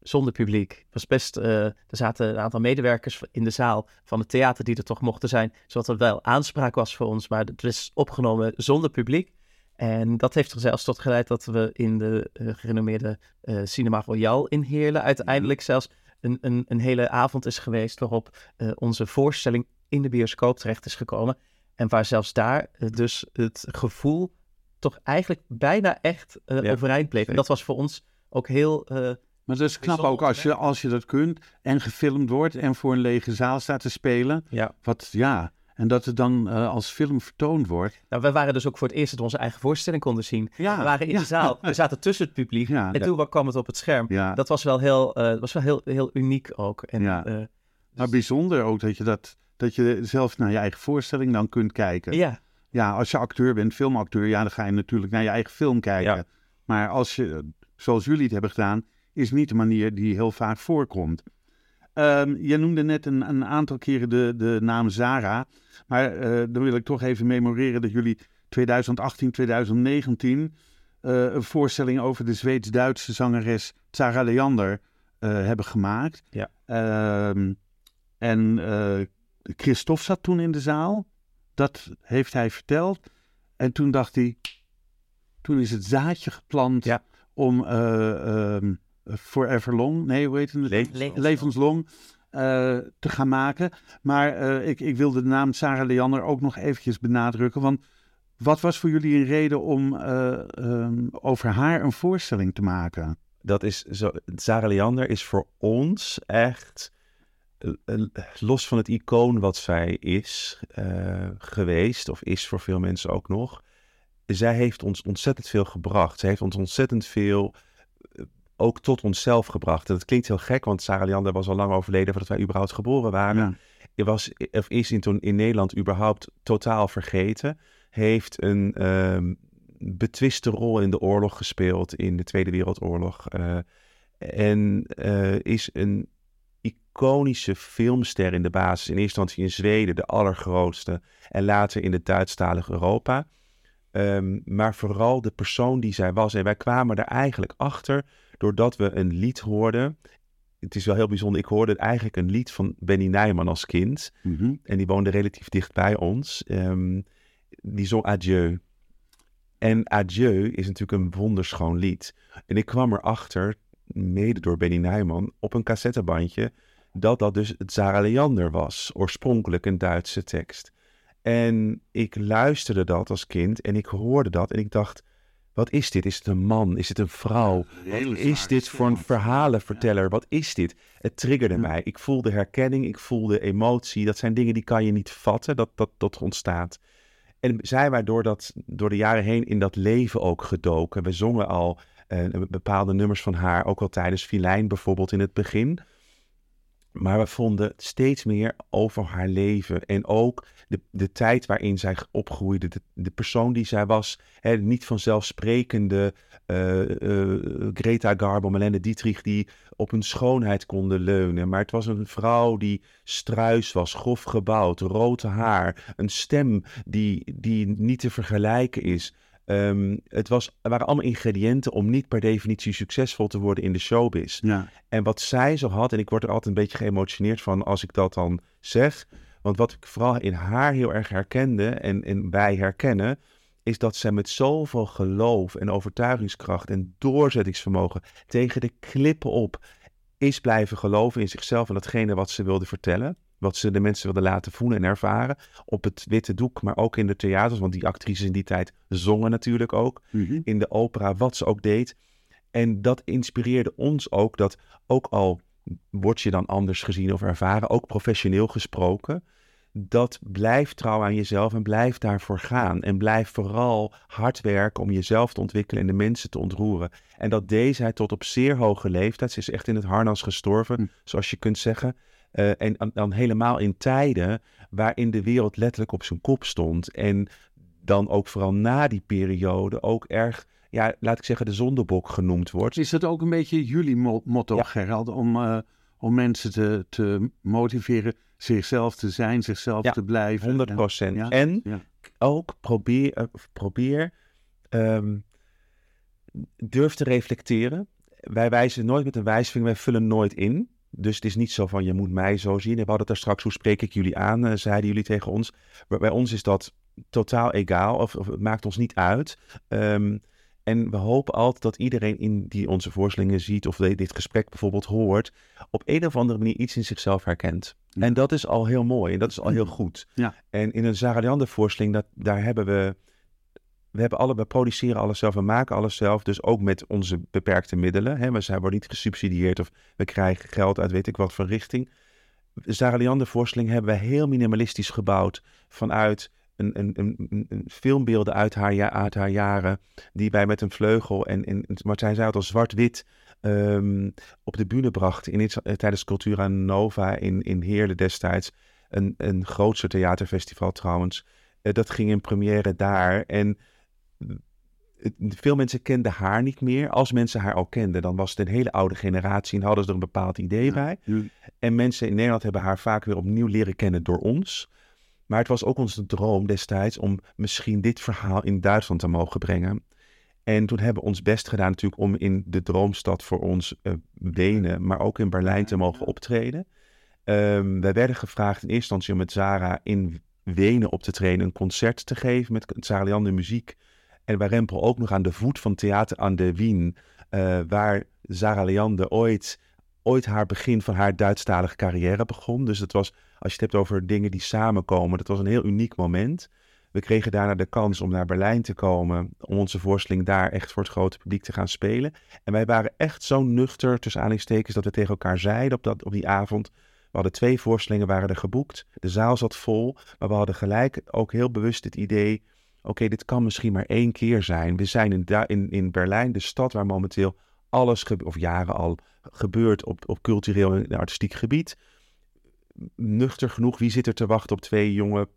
Zonder publiek. Was best, er zaten een aantal medewerkers in de zaal van het theater die er toch mochten zijn. Zodat er wel aanspraak was voor ons, maar het is opgenomen zonder publiek. En dat heeft er zelfs tot geleid dat we in de gerenommeerde Cinema Royal in Heerlen uiteindelijk zelfs een, een, een hele avond is geweest waarop eh, onze voorstelling in de bioscoop terecht is gekomen. En waar zelfs daar eh, dus het gevoel toch eigenlijk bijna echt eh, Ja, overeind bleef. En dat was voor ons ook heel... eh, Maar dat is knap ook als je, als je dat kunt en gefilmd wordt en voor een lege zaal staat te spelen. Ja. Wat, ja, en dat het dan eh, als film vertoond wordt. Nou, we waren dus ook voor het eerst dat we onze eigen voorstelling konden zien. Ja, we waren in ja. de zaal, we zaten tussen het publiek. Ja. en toen kwam het op het scherm. Ja, Dat was wel heel, eh, was wel heel, heel uniek ook. En, Ja. eh, maar bijzonder ook dat je, dat, dat je zelf naar je eigen voorstelling dan kunt kijken. ja, Ja, als je acteur bent, filmacteur, ja, dan ga je natuurlijk naar je eigen film kijken. Maar als je, zoals jullie het hebben gedaan, is niet de manier die heel vaak voorkomt. Ehm je noemde net een, een aantal keren de, de naam Zara. Maar eh, dan wil ik toch even memoreren dat jullie 2018, 2019 eh, een voorstelling over de Zweeds-Duitse zangeres Zara Leander eh, hebben gemaakt. Ja. Ehm, en Christophe zat toen in de zaal. Dat heeft hij verteld. En toen dacht hij, toen is het zaadje geplant Ja. om eh, ehm, Forever Long, nee, hoe heet het? Levenslang. Levenslong eh, te gaan maken. Maar eh, ik, ik wilde de naam Sarah Leander ook nog eventjes benadrukken. Want wat was voor jullie een reden om eh, ehm, over haar een voorstelling te maken? dat is zo. Sarah Leander is voor ons echt. Los van het icoon wat zij is geweest, of is voor veel mensen ook nog. Zij heeft ons ontzettend veel gebracht. Zij heeft ons ontzettend veel ook tot onszelf gebracht. En dat klinkt heel gek, want Sarah Leander was al lang overleden voordat wij überhaupt geboren waren. Ja. Was, of is in, toen in Nederland überhaupt totaal vergeten. Heeft een ehm, betwiste rol in de oorlog gespeeld, in de Tweede Wereldoorlog. eh, en eh, is een iconische filmster in de basis. In eerste instantie in Zweden, de allergrootste. En later in het Duitsstalige Europa. Ehm, maar vooral de persoon die zij was. En wij kwamen er eigenlijk achter doordat we een lied hoorden. Het is wel heel bijzonder. Ik hoorde eigenlijk een lied van Benny Nijman als kind. Mhm. En die woonde relatief dicht bij ons. Ehm, die zong Adieu. En Adieu is natuurlijk een wonderschoon lied. En ik kwam erachter, mede door Benny Nijman, op een cassettebandje, dat dat dus het Zara Leander was. Oorspronkelijk een Duitse tekst. En ik luisterde dat als kind en ik hoorde dat en ik dacht, wat is dit? Is het een man? Is het een vrouw? Wat is dit voor een verhalenverteller? Wat is dit? Het triggerde mij. Ik voelde herkenning, ik voelde emotie. Dat zijn dingen die kan je niet vatten, dat dat, dat ontstaat. En zij waren dat, door de jaren heen in dat leven ook gedoken. We zongen al eh, bepaalde nummers van haar, ook al tijdens Filijn bijvoorbeeld in het begin. Maar we vonden steeds meer over haar leven. En ook de, de tijd waarin zij opgroeide. De, de persoon die zij was. Hè, niet vanzelfsprekende eh, eh, Greta Garbo, Marlene Dietrich. Die op hun schoonheid konden leunen. Maar het was een vrouw die struis was. Grof gebouwd. Rood haar. Een stem die, die niet te vergelijken is. Ehm, het was, waren allemaal ingrediënten om niet per definitie succesvol te worden in de showbiz. Ja. En wat zij zo had, en ik word er altijd een beetje geëmotioneerd van als ik dat dan zeg. Want wat ik vooral in haar heel erg herkende en, en wij herkennen, is dat zij met zoveel geloof en overtuigingskracht en doorzettingsvermogen tegen de klippen op is blijven geloven in zichzelf en datgene wat ze wilde vertellen. Wat ze de mensen wilden laten voelen en ervaren. Op het witte doek, maar ook in de theaters. Want die actrices in die tijd zongen natuurlijk ook. Mhm. In de opera, wat ze ook deed. En dat inspireerde ons ook. Dat ook al word je dan anders gezien of ervaren, ook professioneel gesproken. Dat blijf trouw aan jezelf en blijf daarvoor gaan. En blijf vooral hard werken om jezelf te ontwikkelen en de mensen te ontroeren. En dat deze hij tot op zeer hoge leeftijd, ze is echt in het harnas gestorven, Hm. zoals je kunt zeggen. Eh, en dan- helemaal in tijden waarin de wereld letterlijk op zijn kop stond. En dan ook vooral na die periode ook erg, ja, laat ik zeggen, de zondebok genoemd wordt. Is dat ook een beetje jullie mo- motto, Ja. Gerald, om, eh, om mensen te, te motiveren zichzelf te zijn, zichzelf Ja, te blijven? 100 procent. Ja. En ook probeer, eh, probeer ehm, durf te reflecteren. Wij wijzen nooit met een wijsvinger, wij vullen nooit in. Dus het is niet zo van je moet mij zo zien. We hadden het daar straks, hoe spreek ik jullie aan, eh, zeiden jullie tegen ons. Maar bij ons is dat totaal egaal, of, of het maakt ons niet uit. Ehm, en we hopen altijd dat iedereen in die onze voorstellingen ziet, of de- dit gesprek bijvoorbeeld hoort, op een of andere manier iets in zichzelf herkent. Ja. En dat is al heel mooi en dat is al heel goed. Ja. En in een Sarah Leander voorstelling, dat, daar hebben we, we hebben alle, we produceren alles zelf, we maken alles zelf, dus ook met onze beperkte middelen. Hè. We zijn, worden niet gesubsidieerd of we krijgen geld uit weet ik wat voor richting. Sarah Leander voorstelling hebben we heel minimalistisch gebouwd vanuit een, een, een, filmbeelden uit haar, uit haar jaren, die wij met een vleugel en, en Martijn zei het al zwart-wit ehm, op de bühne bracht in eh, tijdens Cultura Nova in, in Heerlen destijds. Een, een grootste theaterfestival trouwens. Eh, dat ging in première daar. En veel mensen kenden haar niet meer. Als mensen haar al kenden, dan was het een hele oude generatie en hadden ze er een bepaald idee bij. En mensen in Nederland hebben haar vaak weer opnieuw leren kennen door ons. Maar het was ook onze droom destijds om misschien dit verhaal in Duitsland te mogen brengen. En toen hebben we ons best gedaan natuurlijk om in de droomstad voor ons eh, Wenen, maar ook in Berlijn te mogen optreden. Ehm, wij werden gevraagd in eerste instantie om met Zara in Wenen op te treden, een concert te geven met Zara Leander muziek. En wij rempel ook nog aan de voet van Theater aan de Wien, eh, waar Zara Leander ooit, ooit haar begin van haar Duitsstalige carrière begon. Dus het was, als je het hebt over dingen die samenkomen, dat was een heel uniek moment. We kregen daarna de kans om naar Berlijn te komen, om onze voorstelling daar echt voor het grote publiek te gaan spelen. En wij waren echt zo nuchter, tussen aanhalingstekens, dat we tegen elkaar zeiden op, dat, op die avond. We hadden twee voorstellingen waren er geboekt. De zaal zat vol, maar we hadden gelijk ook heel bewust het idee... oké, dit kan misschien maar één keer zijn. We zijn in, in, in Berlijn, de stad waar momenteel alles, of jaren al, gebeurt op, op cultureel en artistiek gebied. Nuchter genoeg, wie zit er te wachten op twee jonge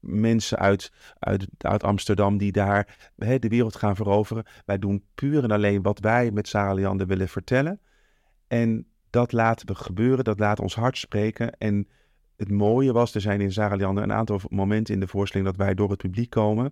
mensen uit, uit, uit Amsterdam die daar de wereld gaan veroveren. Wij doen puur en alleen wat wij met Sarah Leander willen vertellen. En dat laten we gebeuren, dat laat ons hart spreken. En het mooie was, er zijn in Sarah Leander een aantal momenten in de voorstelling dat wij door het publiek komen.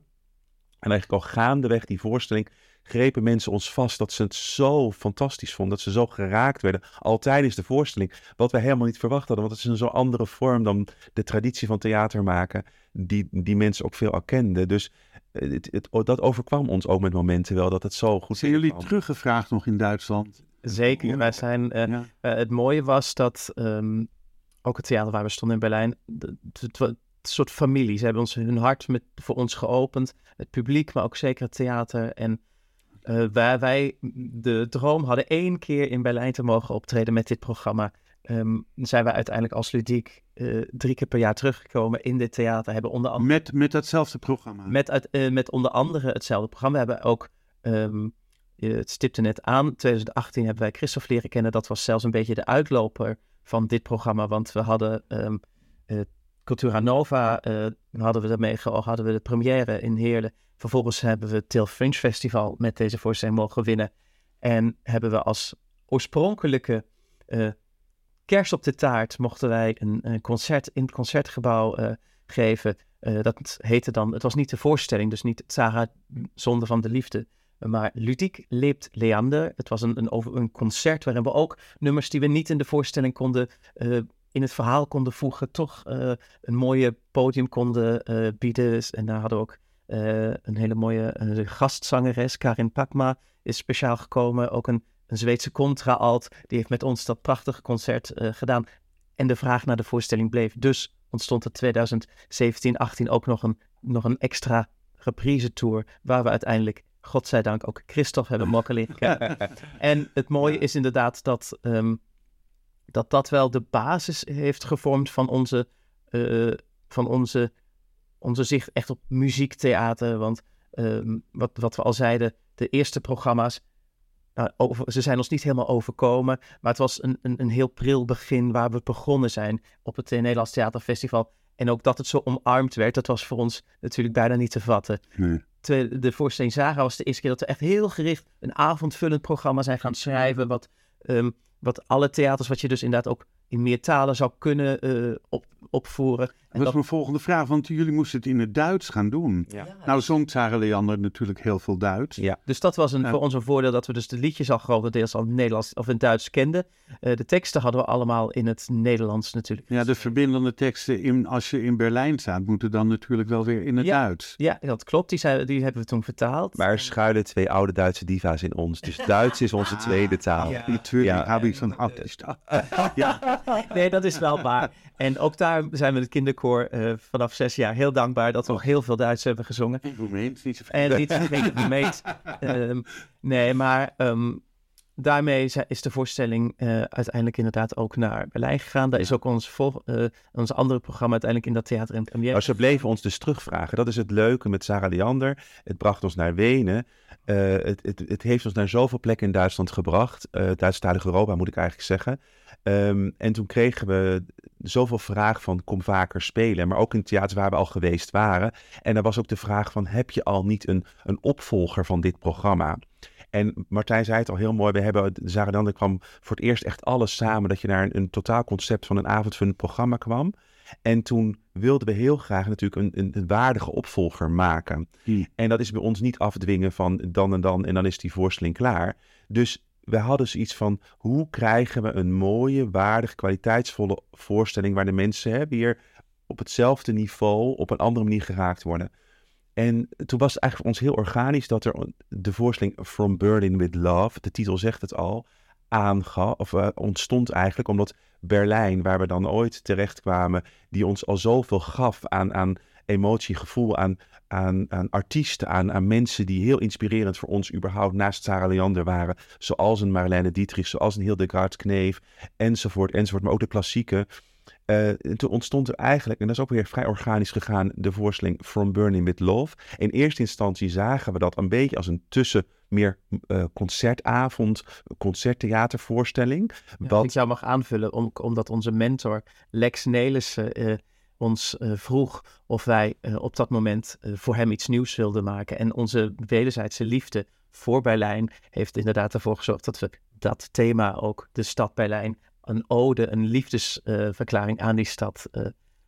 En eigenlijk al gaandeweg die voorstelling grepen mensen ons vast dat ze het zo fantastisch vonden, dat ze zo geraakt werden, al tijdens de voorstelling, wat wij helemaal niet verwacht hadden, want het is een zo andere vorm dan de traditie van theater maken, die, die mensen ook veel al kenden. Dus eh, het, het, dat overkwam ons ook met momenten wel, dat het zo goed Zijn jullie kwam. teruggevraagd nog in Duitsland? Zeker. Wij zijn, eh, Ja. eh, het mooie was dat ehm, ook het theater waar we stonden in Berlijn, het soort familie. Ze hebben ons hun hart met, voor ons geopend. Het publiek, maar ook zeker het theater. En eh, waar wij de droom hadden één keer in Berlijn te mogen optreden met dit programma, ehm, zijn wij uiteindelijk als ludiek eh, drie keer per jaar teruggekomen in dit theater. Hebben onder andere Met, met datzelfde programma? met, uit, eh, met onder andere hetzelfde programma. We hebben ook, je- het stipte net aan, 2018 hebben wij Christophe leren kennen. Dat was zelfs een beetje de uitloper van dit programma. Want we hadden ehm eh, Cultura Nova, eh, hadden we daarmee hadden we de première in Heerlen. Vervolgens hebben we het Til Fringe Festival met deze voorstelling mogen winnen. En hebben we als oorspronkelijke eh, kerst op de taart mochten wij een, een concert in het concertgebouw geven. Dat heette dan, het was niet de voorstelling, dus niet Sarah Zonde van de Liefde, maar Ludiek leeft Leander. Het was een, een, een concert waarin we ook nummers die we niet in de voorstelling konden, eh, in het verhaal konden voegen, toch eh, een mooie podium konden eh, bieden. En daar hadden we ook een hele mooie gastzangeres, Karin Pakma, is speciaal gekomen. Ook een, een Zweedse contra-alt, die heeft met ons dat prachtige concert gedaan. En de vraag naar de voorstelling bleef. Dus ontstond er 2017, 18 ook nog een, nog een extra reprise tour, waar we uiteindelijk godzijdank ook Christophe hebben mogen kennen. en het mooie is inderdaad dat, ehm, dat dat wel de basis heeft gevormd van onze, uh, van onze, onze zicht echt op muziektheater. Want um, wat, wat we al zeiden, de eerste programma's, nou, over, ze zijn ons niet helemaal overkomen, maar het was een, een, een heel pril begin waar we begonnen zijn op het Nederlands Theaterfestival. En ook dat het zo omarmd werd, dat was voor ons natuurlijk bijna niet te vatten. Nee de voorstelling Zaga was de eerste keer dat we echt heel gericht een avondvullend programma zijn gaan schrijven. Wat, um, wat alle theaters, wat je dus inderdaad ook in meer talen zou kunnen uh, op, opvoeren. En dat is mijn volgende vraag, want jullie moesten het in het Duits gaan doen. Ja. Nou zong Sarah Leander natuurlijk heel veel Duits. Ja. Dus dat was een, voor ons een voordeel dat we dus de liedjes al grotendeels al in het Nederlands of in het Duits kenden. Uh, de teksten hadden we allemaal in het Nederlands natuurlijk. Ja, de verbindende teksten in, als je in Berlijn staat, moeten dan natuurlijk wel weer in het Duits. Ja, dat klopt. Die, zijn, die hebben we toen vertaald. Maar er schuilen twee oude Duitse diva's in ons. Dus Duits is onze ah, tweede taal. Ja. Natuurlijk heb ik zo'n Ja. Nee, dat is wel waar. En ook daar zijn we het kinderkoor uh, vanaf zes jaar heel dankbaar dat we nog heel veel Duits hebben gezongen. En Roemeens, niet zo En niet um, nee, maar um, daarmee is de voorstelling uh, uiteindelijk inderdaad ook naar Berlijn gegaan. Daar is ook ons, vol, uh, ons andere programma uiteindelijk in dat theater in première. Nou, ze bleven ons dus terugvragen. Dat is het leuke met Sarah Leander. Het bracht ons naar Wenen. Uh, het, het, het, heeft ons naar zoveel plekken in Duitsland gebracht. Duitsstalig Europa moet ik eigenlijk zeggen. Um, en toen kregen we zoveel vraag van kom vaker spelen. Maar ook in het theater waar we al geweest waren. En er was ook de vraag van heb je al niet een, een opvolger van dit programma? En Martijn zei het al heel mooi. We hebben, Zaredander kwam voor het eerst echt alles samen. Dat je naar een, een totaalconcept van een avondvullend programma kwam. En toen wilden we heel graag natuurlijk een, een, waardige opvolger maken. Hmm. En dat is bij ons niet afdwingen van dan en dan en dan is die voorstelling klaar. Dus we hadden zoiets van, hoe krijgen we een mooie, waardige, kwaliteitsvolle voorstelling waar de mensen hè, weer op hetzelfde niveau op een andere manier geraakt worden. En toen was het eigenlijk voor ons heel organisch dat er de voorstelling From Berlin with Love, de titel zegt het al, aangaf, of uh, ontstond eigenlijk omdat Berlijn, waar we dan ooit terecht kwamen, die ons al zoveel gaf aan, aan emotie, gevoel, aan, aan, aan artiesten, aan, aan mensen die heel inspirerend voor ons überhaupt naast Sarah Leander waren. Zoals een Marlene Dietrich, zoals een Hildegard Kneef, enzovoort, enzovoort. Maar ook de klassieke. Uh, toen ontstond er eigenlijk, en dat is ook weer vrij organisch gegaan, de voorstelling From Burning with Love. In eerste instantie zagen we dat een beetje als een tussen meer uh, concertavond, concerttheatervoorstelling. Ja, wat... Ik zou mag aanvullen, om, omdat onze mentor Lex Nelissen uh, ons uh, vroeg of wij uh, op dat moment uh, voor hem iets nieuws wilden maken. En onze wederzijdse liefde voor Berlijn heeft inderdaad ervoor gezorgd dat we dat thema ook, de stad Berlijn, een ode, een liefdesverklaring aan die stad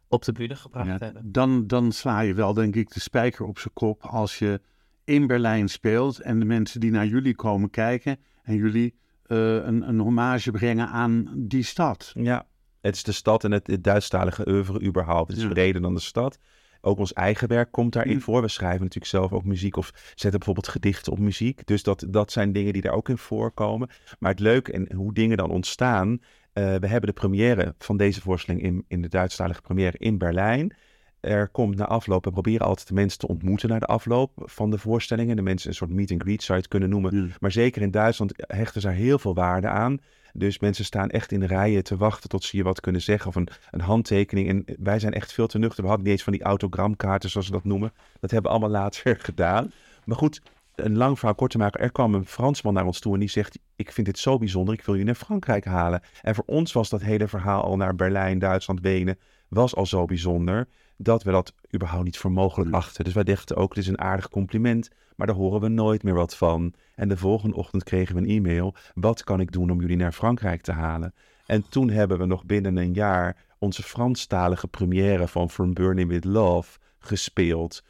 op de bühne gebracht ja, hebben. Dan, dan sla je wel, denk ik, de spijker op zijn kop als je in Berlijn speelt en de mensen die naar jullie komen kijken en jullie een, een hommage brengen aan die stad. Ja, het is de stad en het, het Duitsstalige oeuvre überhaupt. Het is breder dan de stad. Ook ons eigen werk komt daarin voor. We schrijven natuurlijk zelf ook muziek of zetten bijvoorbeeld gedichten op muziek. Dus dat, dat zijn dingen die daar ook in voorkomen. Maar het leuke en hoe dingen dan ontstaan. Uh, we hebben de première van deze voorstelling in, in de Duitsstalige première in Berlijn. Er komt na afloop, we proberen altijd de mensen te ontmoeten naar de afloop van de voorstellingen. De mensen een soort meet and greet zou je het kunnen noemen. Mm. Maar zeker in Duitsland hechten ze daar heel veel waarde aan. Dus mensen staan echt in rijen te wachten tot ze je wat kunnen zeggen of een, een handtekening. En wij zijn echt veel te nuchter. We hadden niet eens van die autogramkaarten zoals ze dat noemen. Dat hebben we allemaal later gedaan. Maar goed, een lang verhaal kort te maken. Er kwam een Fransman naar ons toe en die zegt: Ik vind dit zo bijzonder, ik wil jullie naar Frankrijk halen. En voor ons was dat hele verhaal al naar Berlijn, Duitsland, Wenen, was al zo bijzonder dat we dat überhaupt niet voor mogelijk achten. Dus wij dachten ook: Het is een aardig compliment maar daar horen we nooit meer wat van. En de volgende ochtend kregen we een e-mail. Wat kan ik doen om jullie naar Frankrijk te halen? En toen hebben we nog binnen een jaar onze Franstalige première van From Burning with Love gespeeld.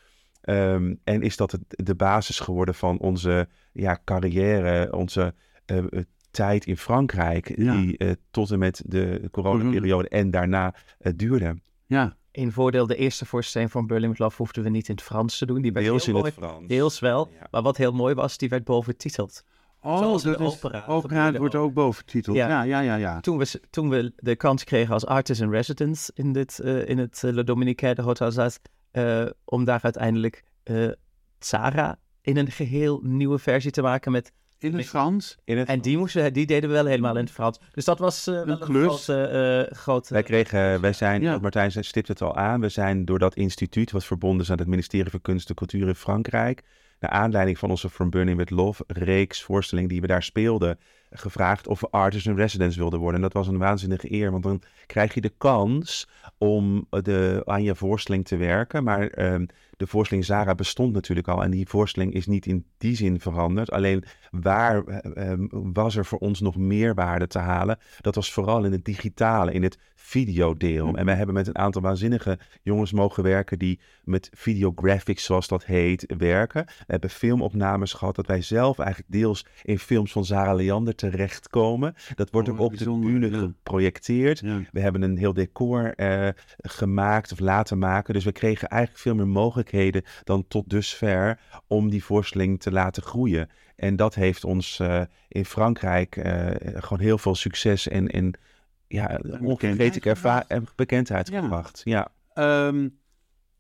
Um, en is dat het, de basis geworden van onze ja, carrière, onze uh, tijd in Frankrijk, die uh, tot en met de coronaperiode en daarna uh, duurde. Ja, Een voordeel, de eerste voorstelling van Berlin with Love hoefden we niet in het Frans te doen. Die werd Deels heel in mooi, het Frans. Deels wel, Ja. maar wat heel mooi was, die werd boventiteld. Oh, Zoals dat de is, opera opera wordt ook. boventiteld. Ja, Ja. ja, ja, ja. Toen we, toen we de kans kregen als artist in residence in, dit, eh, in het uh, Le Dominicaire de Hotel Zaz, eh, om daar uiteindelijk eh Sarah in een geheel nieuwe versie te maken met In het Frans. In het En die, moesten, die deden we wel helemaal in het Frans. Dus dat was eh, wel een klus. grote... eh, grote Wij kregen, wij zijn, Ja. Martijn stipt het al aan, we zijn door dat instituut, wat verbonden is aan het ministerie van Kunst en Cultuur in Frankrijk, naar aanleiding van onze From Burning with Love reeks voorstelling die we daar speelden, gevraagd of we artist in residence wilden worden. En dat was een waanzinnige eer, want dan krijg je de kans om eh, de, aan je voorstelling te werken. Maar ehm, de voorstelling Zara bestond natuurlijk al en die voorstelling is niet in die zin veranderd. Alleen waar eh, ehm, was er voor ons nog meerwaarde te halen? Dat was vooral in het digitale, in het videodeel. En wij hebben met een aantal waanzinnige jongens mogen werken die met videographics, zoals dat heet, werken. We hebben filmopnames gehad dat wij zelf eigenlijk deels in films van Zara Leander terechtkomen. Dat wordt Oh, ook op de bühne ja. geprojecteerd. Ja. We hebben een heel decor eh, gemaakt of laten maken. Dus we kregen eigenlijk veel meer mogelijkheden dan tot dusver om die voorstelling te laten groeien. En dat heeft ons eh, in Frankrijk eh, gewoon heel veel succes en, en ja, onvergetelijke en bekendheid Ja. gebracht. Ja. Ehm,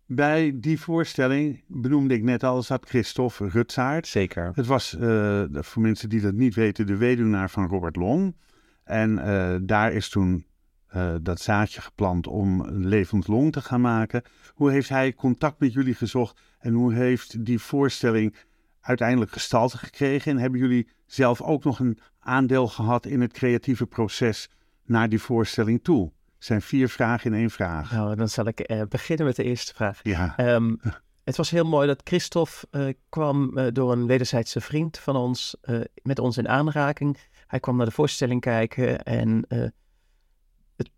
bij die voorstelling benoemde ik net al, zat Christophe Rutsaert. Zeker. Het was, eh, voor mensen die dat niet weten, de weduwnaar van Robert Long. En eh, daar is toen eh, dat zaadje geplant om een levend long te gaan maken. Hoe heeft hij contact met jullie gezocht en hoe heeft die voorstelling uiteindelijk gestalte gekregen? En hebben jullie zelf ook nog een aandeel gehad in het creatieve proces naar die voorstelling toe? Zijn vier vragen in één vraag. Nou, dan zal ik eh, beginnen met de eerste vraag. Ja, Ehm, het was heel mooi dat Christophe eh, kwam eh, door een wederzijdse vriend van ons met ons in aanraking. Hij kwam naar de voorstelling kijken en het-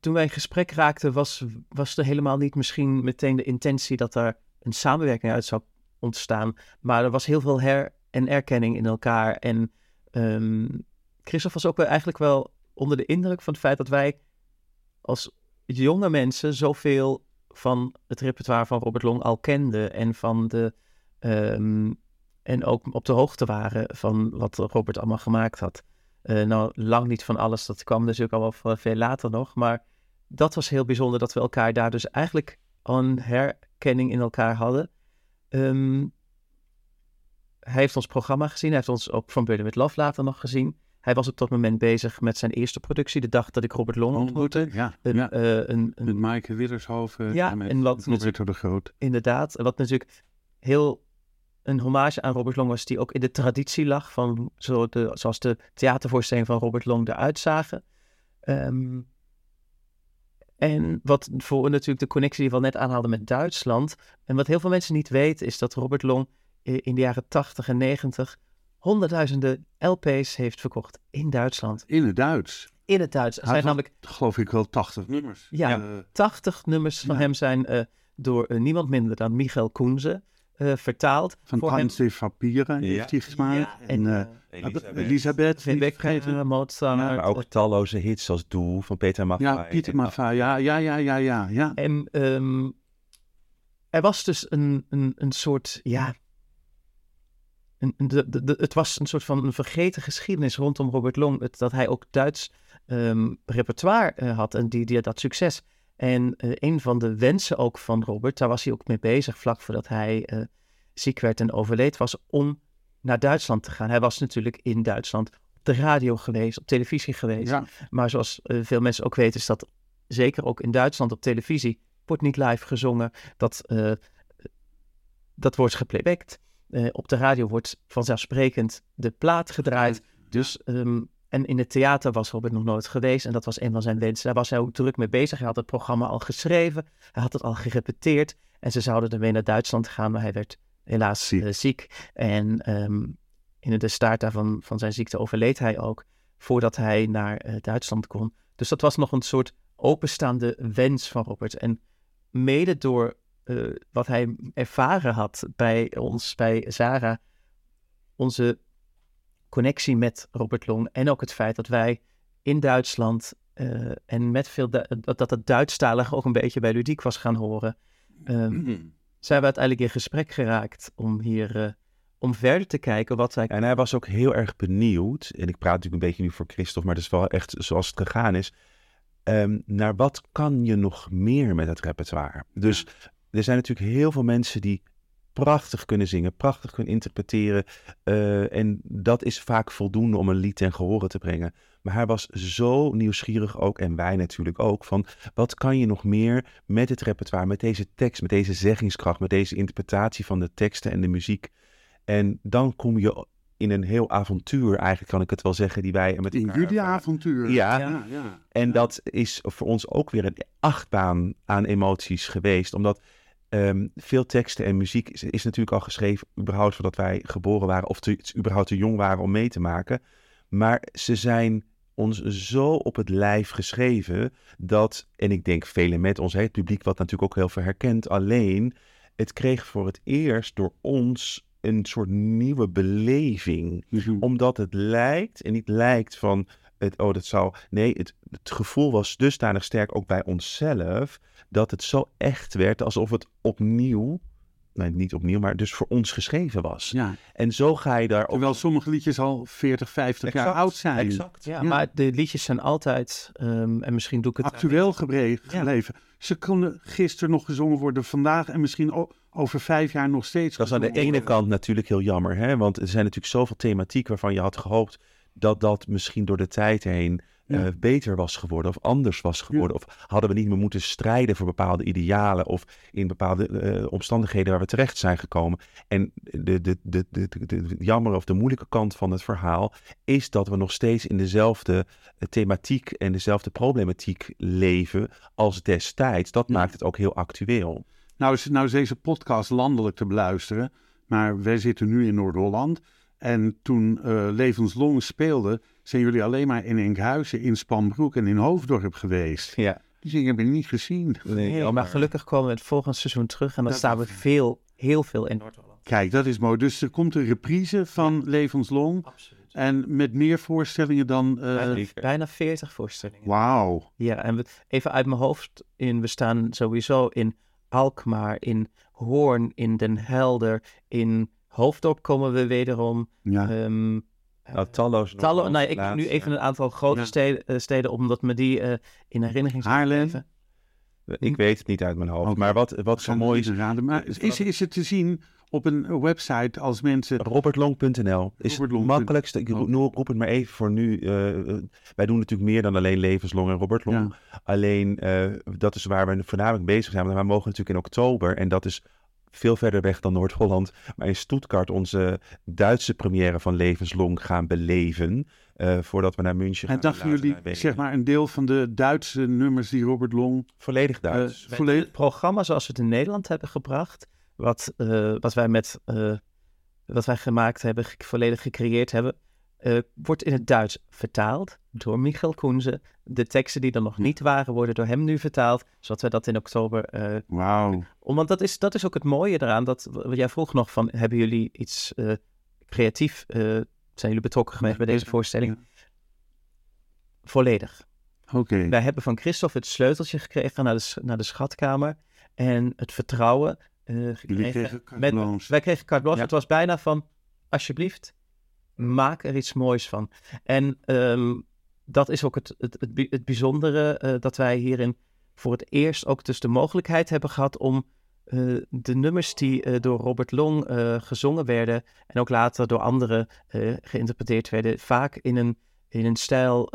toen wij in gesprek raakten was, was er helemaal niet misschien meteen de intentie dat er een samenwerking uit zou ontstaan. Maar er was heel veel her- en erkenning in elkaar. En ehm Christophe was ook wel eigenlijk wel onder de indruk van het feit dat wij als jonge mensen zoveel van het repertoire van Robert Long al kenden en van de ehm, en ook op de hoogte waren van wat Robert allemaal gemaakt had. Eh, nou, lang niet van alles, dat kwam natuurlijk al wel veel- veel later nog, maar dat was heel bijzonder dat we elkaar daar dus eigenlijk al een herkenning in elkaar hadden. Ehm, hij heeft ons programma gezien, hij heeft ons ook van Burden with Love later nog gezien. Hij was op dat moment bezig met zijn eerste productie, de dag dat ik Robert Long ontmoette. ja, Een, ja. eh, een, een, Met Maaike Widdershoven Ja, en met en wat Roberto de Groot. Inderdaad, wat natuurlijk heel een hommage aan Robert Long was, die ook in de traditie lag van zo de, zoals de theatervoorstellingen van Robert Long eruit zagen. Ehm, en wat voor natuurlijk de connectie die we al net aanhaalden met Duitsland. En wat heel veel mensen niet weten, is dat Robert Long eh, in de jaren 80 en 90 honderdduizenden LP's heeft verkocht in Duitsland. In het Duits. In het Duits. Er Hij zijn had namelijk Geloof ik wel 80 nummers. Ja. Eh, 80 nummers van Ja. hem zijn eh, door eh, niemand minder dan Michael Koenze eh, vertaald. van. Tante Papieren Ja. heeft hij gemaakt. Ja, en en, eh, Elisabeth. Elisabeth. eh, Mozart. Maar ook talloze hits als Doel van Peter Maffay. Ja, Pieter En- Maffay. Ja, ja, ja, ja, ja. ja. En ehm, er was dus een, een, een soort, ja... Een, een- de, de, de- het was een soort van een vergeten geschiedenis rondom Robert Long. Het, dat hij ook Duits ehm, repertoire eh, had en die, die, dat succes. En eh, een van de wensen ook van Robert, daar was hij ook mee bezig vlak voordat hij eh, ziek werd en overleed, was om naar Duitsland te gaan. Hij was natuurlijk in Duitsland op de radio geweest, op televisie geweest. ja. Maar zoals veel mensen ook weten, is dat zeker ook in Duitsland op televisie wordt niet live gezongen. Dat, dat wordt geplaybacked. Eh, op de radio wordt vanzelfsprekend de plaat gedraaid. Dus, ehm, en in het theater was Robert nog nooit geweest. En dat was een van zijn wensen. Daar was hij ook druk mee bezig. Hij had het programma al geschreven. Hij had het al gerepeteerd. En ze zouden ermee naar Duitsland gaan. Maar hij werd helaas Ziek. ziek. En ehm, in de staart daarvan van zijn ziekte overleed hij ook. Voordat hij naar eh, Duitsland kon. Dus dat was nog een soort openstaande wens van Robert. En mede door eh, wat hij ervaren had bij ons, bij Zara, onze connectie met Robert Long en ook het feit dat wij in Duitsland eh, en met veel Du- dat, dat het Duitsstalig ook een beetje bij Ludiek was gaan horen, ehm, zijn we uiteindelijk in gesprek geraakt om hier eh, om verder te kijken wat wij. En hij was ook heel erg benieuwd, en ik praat natuurlijk een beetje nu voor Christophe, maar het is wel echt zoals het gegaan is, ehm, naar wat kan je nog meer met het repertoire? Dus er zijn natuurlijk heel veel mensen die prachtig kunnen zingen, prachtig kunnen interpreteren. eh, en dat is vaak voldoende om een lied ten gehore te brengen. Maar hij was zo nieuwsgierig ook, en wij natuurlijk ook, van wat kan je nog meer met het repertoire, met deze tekst, met deze zeggingskracht, met deze interpretatie van de teksten en de muziek. En dan kom je in een heel avontuur, eigenlijk kan ik het wel zeggen, die wij met In jullie avontuur. Ja. ja, ja. En dat is voor ons ook weer een achtbaan aan emoties geweest. Omdat ehm, veel teksten en muziek is, is natuurlijk al geschreven, überhaupt voordat wij geboren waren, of te, überhaupt te jong waren om mee te maken. Maar ze zijn ons zo op het lijf geschreven dat, en ik denk velen met ons, het publiek wat natuurlijk ook heel veel herkent, alleen het kreeg voor het eerst door ons een soort nieuwe beleving Mhm. omdat het lijkt, en niet lijkt van, het, oh dat zou, nee, het, het gevoel was dusdanig sterk ook bij onszelf, dat het zo echt werd alsof het opnieuw, nee niet opnieuw, maar dus voor ons geschreven was. Ja. En zo ga je daar op... Terwijl sommige liedjes al 40, 50 jaar oud zijn. Exact. Ja, Ja. maar de liedjes zijn altijd, ehm, en misschien doe ik het. Actueel gebre- Ja. gebleven. Ze konden gisteren nog gezongen worden, vandaag en misschien over vijf jaar nog steeds. Dat is aan de ene worden. kant natuurlijk heel jammer, hè? want er zijn natuurlijk zoveel thematiek waarvan je had gehoopt dat dat misschien door de tijd heen eh, beter was geworden of anders was geworden. Of hadden we niet meer moeten strijden voor bepaalde idealen of in bepaalde eh, omstandigheden waar we terecht zijn gekomen. En de, de, de, de, de, jammer of de moeilijke kant van het verhaal is dat we nog steeds in dezelfde eh, thematiek en dezelfde problematiek leven als destijds. Dat Ja. maakt het ook heel actueel. Nou is, nou is deze podcast landelijk te beluisteren, maar wij zitten nu in Noord-Holland. En toen eh Levenslang speelde, zijn jullie alleen maar in Enkhuizen, in Spanbroek en in Hoofddorp geweest. Ja, Dus ik heb je niet gezien. Nee, maar gelukkig komen we het volgend seizoen terug en dan Dat staan we veel, heel veel in Noord-Holland. Kijk, dat is mooi. Dus er komt een reprise van Levenslang. Absoluut. En met meer voorstellingen dan... eh, bijna, bijna 40 voorstellingen. Wauw. Ja, en we, even uit mijn hoofd in, we staan sowieso in Alkmaar, in Hoorn, in Den Helder, in Hoofddorp komen we wederom. Ja. Ehm, Nou, talloze. Tallo, nog nou, ik laatst, nu even ja. een aantal grote Ja. steden, eh, steden, omdat me die eh, in herinnering zijn Haarlem. Ik weet het niet uit mijn hoofd. Maar wat, wat zo mooi is, raden. Maar is is, is het te zien op een website als mensen... robertlong.nl is het makkelijkste. Ik roep, nu- roep het maar even voor nu. eh, eh, wij doen natuurlijk meer dan alleen levenslong en Robertlong. Alleen eh, dat is waar we voornamelijk bezig zijn. Want wij mogen natuurlijk in oktober. En dat is veel verder weg dan Noord-Holland. Maar in Stuttgart onze Duitse première van Levenslong gaan beleven. eh, voordat we naar München gaan. En dachten jullie, zeg maar, een deel van de Duitse nummers die Robert Long... Volledig Duits. eh, volledig... Het programma zoals we het in Nederland hebben gebracht, wat, eh, wat wij met eh, wat wij gemaakt hebben, volledig gecreëerd hebben, eh, wordt in het Duits vertaald door Michael Koenze. De teksten die er nog niet waren, worden door hem nu vertaald, zodat we dat in oktober. eh, Wauw. want dat is, dat is ook het mooie eraan. Dat, wat jij vroeg nog van, hebben jullie iets eh, creatief, zijn jullie betrokken geweest bij deze voorstelling? Volledig. Oké. Wij hebben van Christophe het sleuteltje gekregen naar de, naar de schatkamer. En het vertrouwen eh, Jullie gekregen. kregen met, wij kregen carte. Ja. Het was bijna van, alsjeblieft, maak er iets moois van. En ehm, dat is ook het, het, het, bi- het bijzondere eh, dat wij hierin voor het eerst ook dus de mogelijkheid hebben gehad om eh, de nummers die eh, door Robert Long gezongen werden en ook later door anderen geïnterpreteerd werden, vaak in een, in een stijl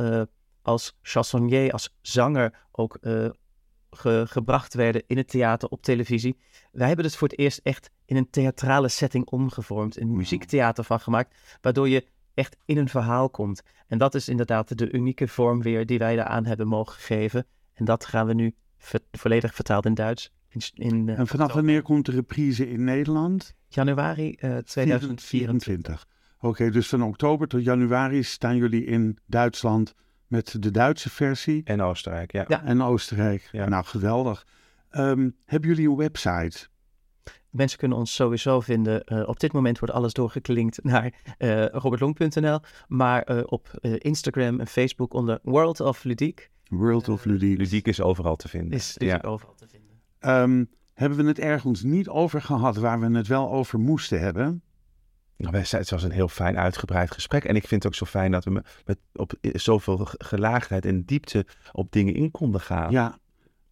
als chansonnier, als zanger ook ge- gebracht werden in het theater, op televisie. Wij hebben het voor het eerst echt in een theatrale setting omgevormd, een muziektheater van gemaakt, waardoor je echt in een verhaal komt. En dat is inderdaad de unieke vorm weer die wij daaraan hebben mogen geven. En dat gaan we nu ver- volledig vertaald in Duits. In, in, eh, En vanaf wanneer komt de reprise in Nederland? januari eh, 2024. Oké, dus van oktober tot januari staan jullie in Duitsland met de Duitse versie En Oostenrijk, ja. Ja. en Oostenrijk. Ja. Nou, geweldig. Ehm, hebben jullie een website? Mensen kunnen ons sowieso vinden. eh, op dit moment wordt alles doorgeklinkt naar eh robertlong.nl. Maar eh, op eh, Instagram en Facebook onder World of Ludiek. World of Ludiek. Ludiek is overal te vinden. Is, is ja. overal te vinden. Ehm, hebben we het ergens niet over gehad waar we het wel over moesten hebben? Nou, Het was een heel fijn uitgebreid gesprek. En ik vind het ook zo fijn dat we me- met op zoveel ge- gelaagdheid en diepte op dingen in konden gaan. Ja,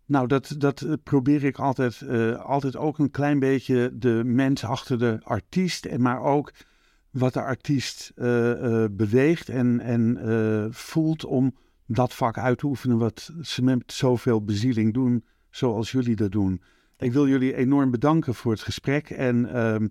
nou dat, dat eh, probeer ik altijd, eh, altijd ook een klein beetje de mens achter de artiest, maar ook wat de artiest eh, beweegt en, en voelt om dat vak uit te oefenen wat ze met zoveel bezieling doen, zoals jullie dat doen. Ik wil jullie enorm bedanken voor het gesprek en ehm,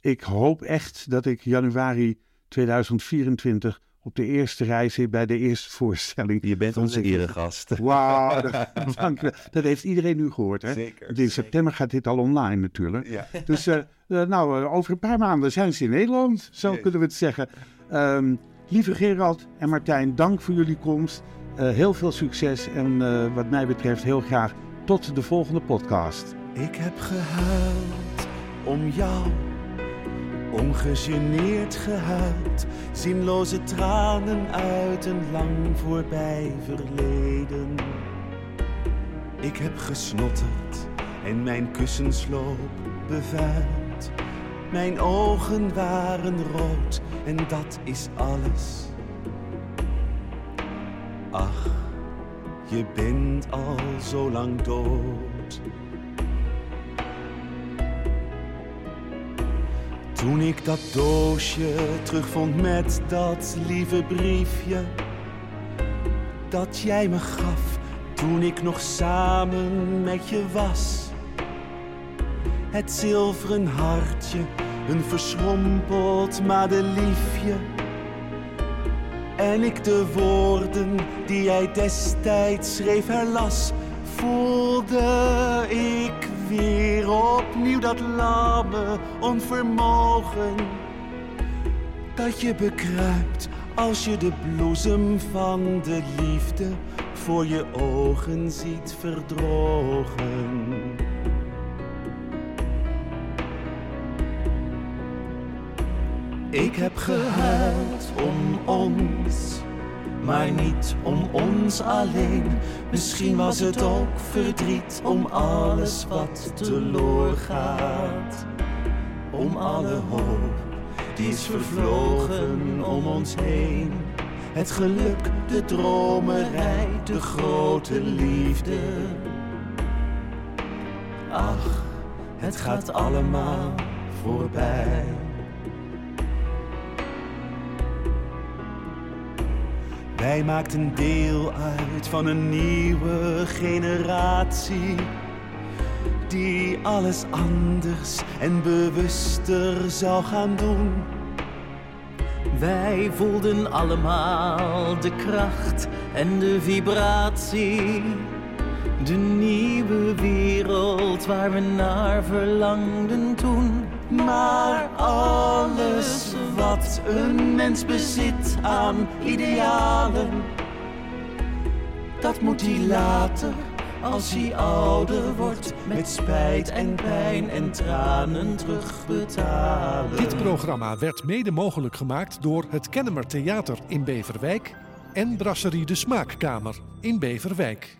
ik hoop echt dat ik januari 2024 op de eerste rij zit bij de eerste voorstelling. Je bent onze eregast. Wauw, dat, dank je. dat heeft iedereen nu gehoord. Hè? Zeker. In september gaat dit al online natuurlijk. Ja. Dus eh, eh, nou, eh, over een paar maanden zijn ze in Nederland, zo kunnen we het zeggen. Ehm, lieve Gerald en Martijn, dank voor jullie komst. Eh, heel veel succes en eh, wat mij betreft heel graag tot de volgende podcast. Ik heb gehuild om jou, ongegeneerd gehuild, zinloze tranen uit een lang voorbij verleden. Ik heb gesnotterd en mijn kussensloop bevuild. Mijn ogen waren rood en dat is alles. Ach, je bent al zo lang dood. Toen ik dat doosje terugvond met dat lieve briefje dat jij me gaf toen ik nog samen met je was. Het zilveren hartje, een verschrompeld madeliefje. En ik de woorden die jij destijds schreef herlas, voelde dat lamme onvermogen. Dat je bekruipt als je de bloesem van de liefde voor je ogen ziet verdrogen. Ik heb gehuild om ons, maar niet om ons alleen. Misschien was het ook verdriet om alles wat teloor gaat. Om alle hoop die is vervlogen om ons heen. Het geluk, de dromerij, de grote liefde. Ach, het gaat allemaal voorbij. Wij maakten deel uit van een nieuwe generatie. Die alles anders en bewuster zou gaan doen. Wij voelden allemaal de kracht en de vibratie. De nieuwe wereld waar we naar verlangden toen. Maar alles wat een mens bezit aan idealen, dat moet hij later als hij ouder wordt met spijt en pijn en tranen terugbetalen. Dit programma werd mede mogelijk gemaakt door het Kennemer Theater in Beverwijk en Brasserie de Smaakkamer in Beverwijk.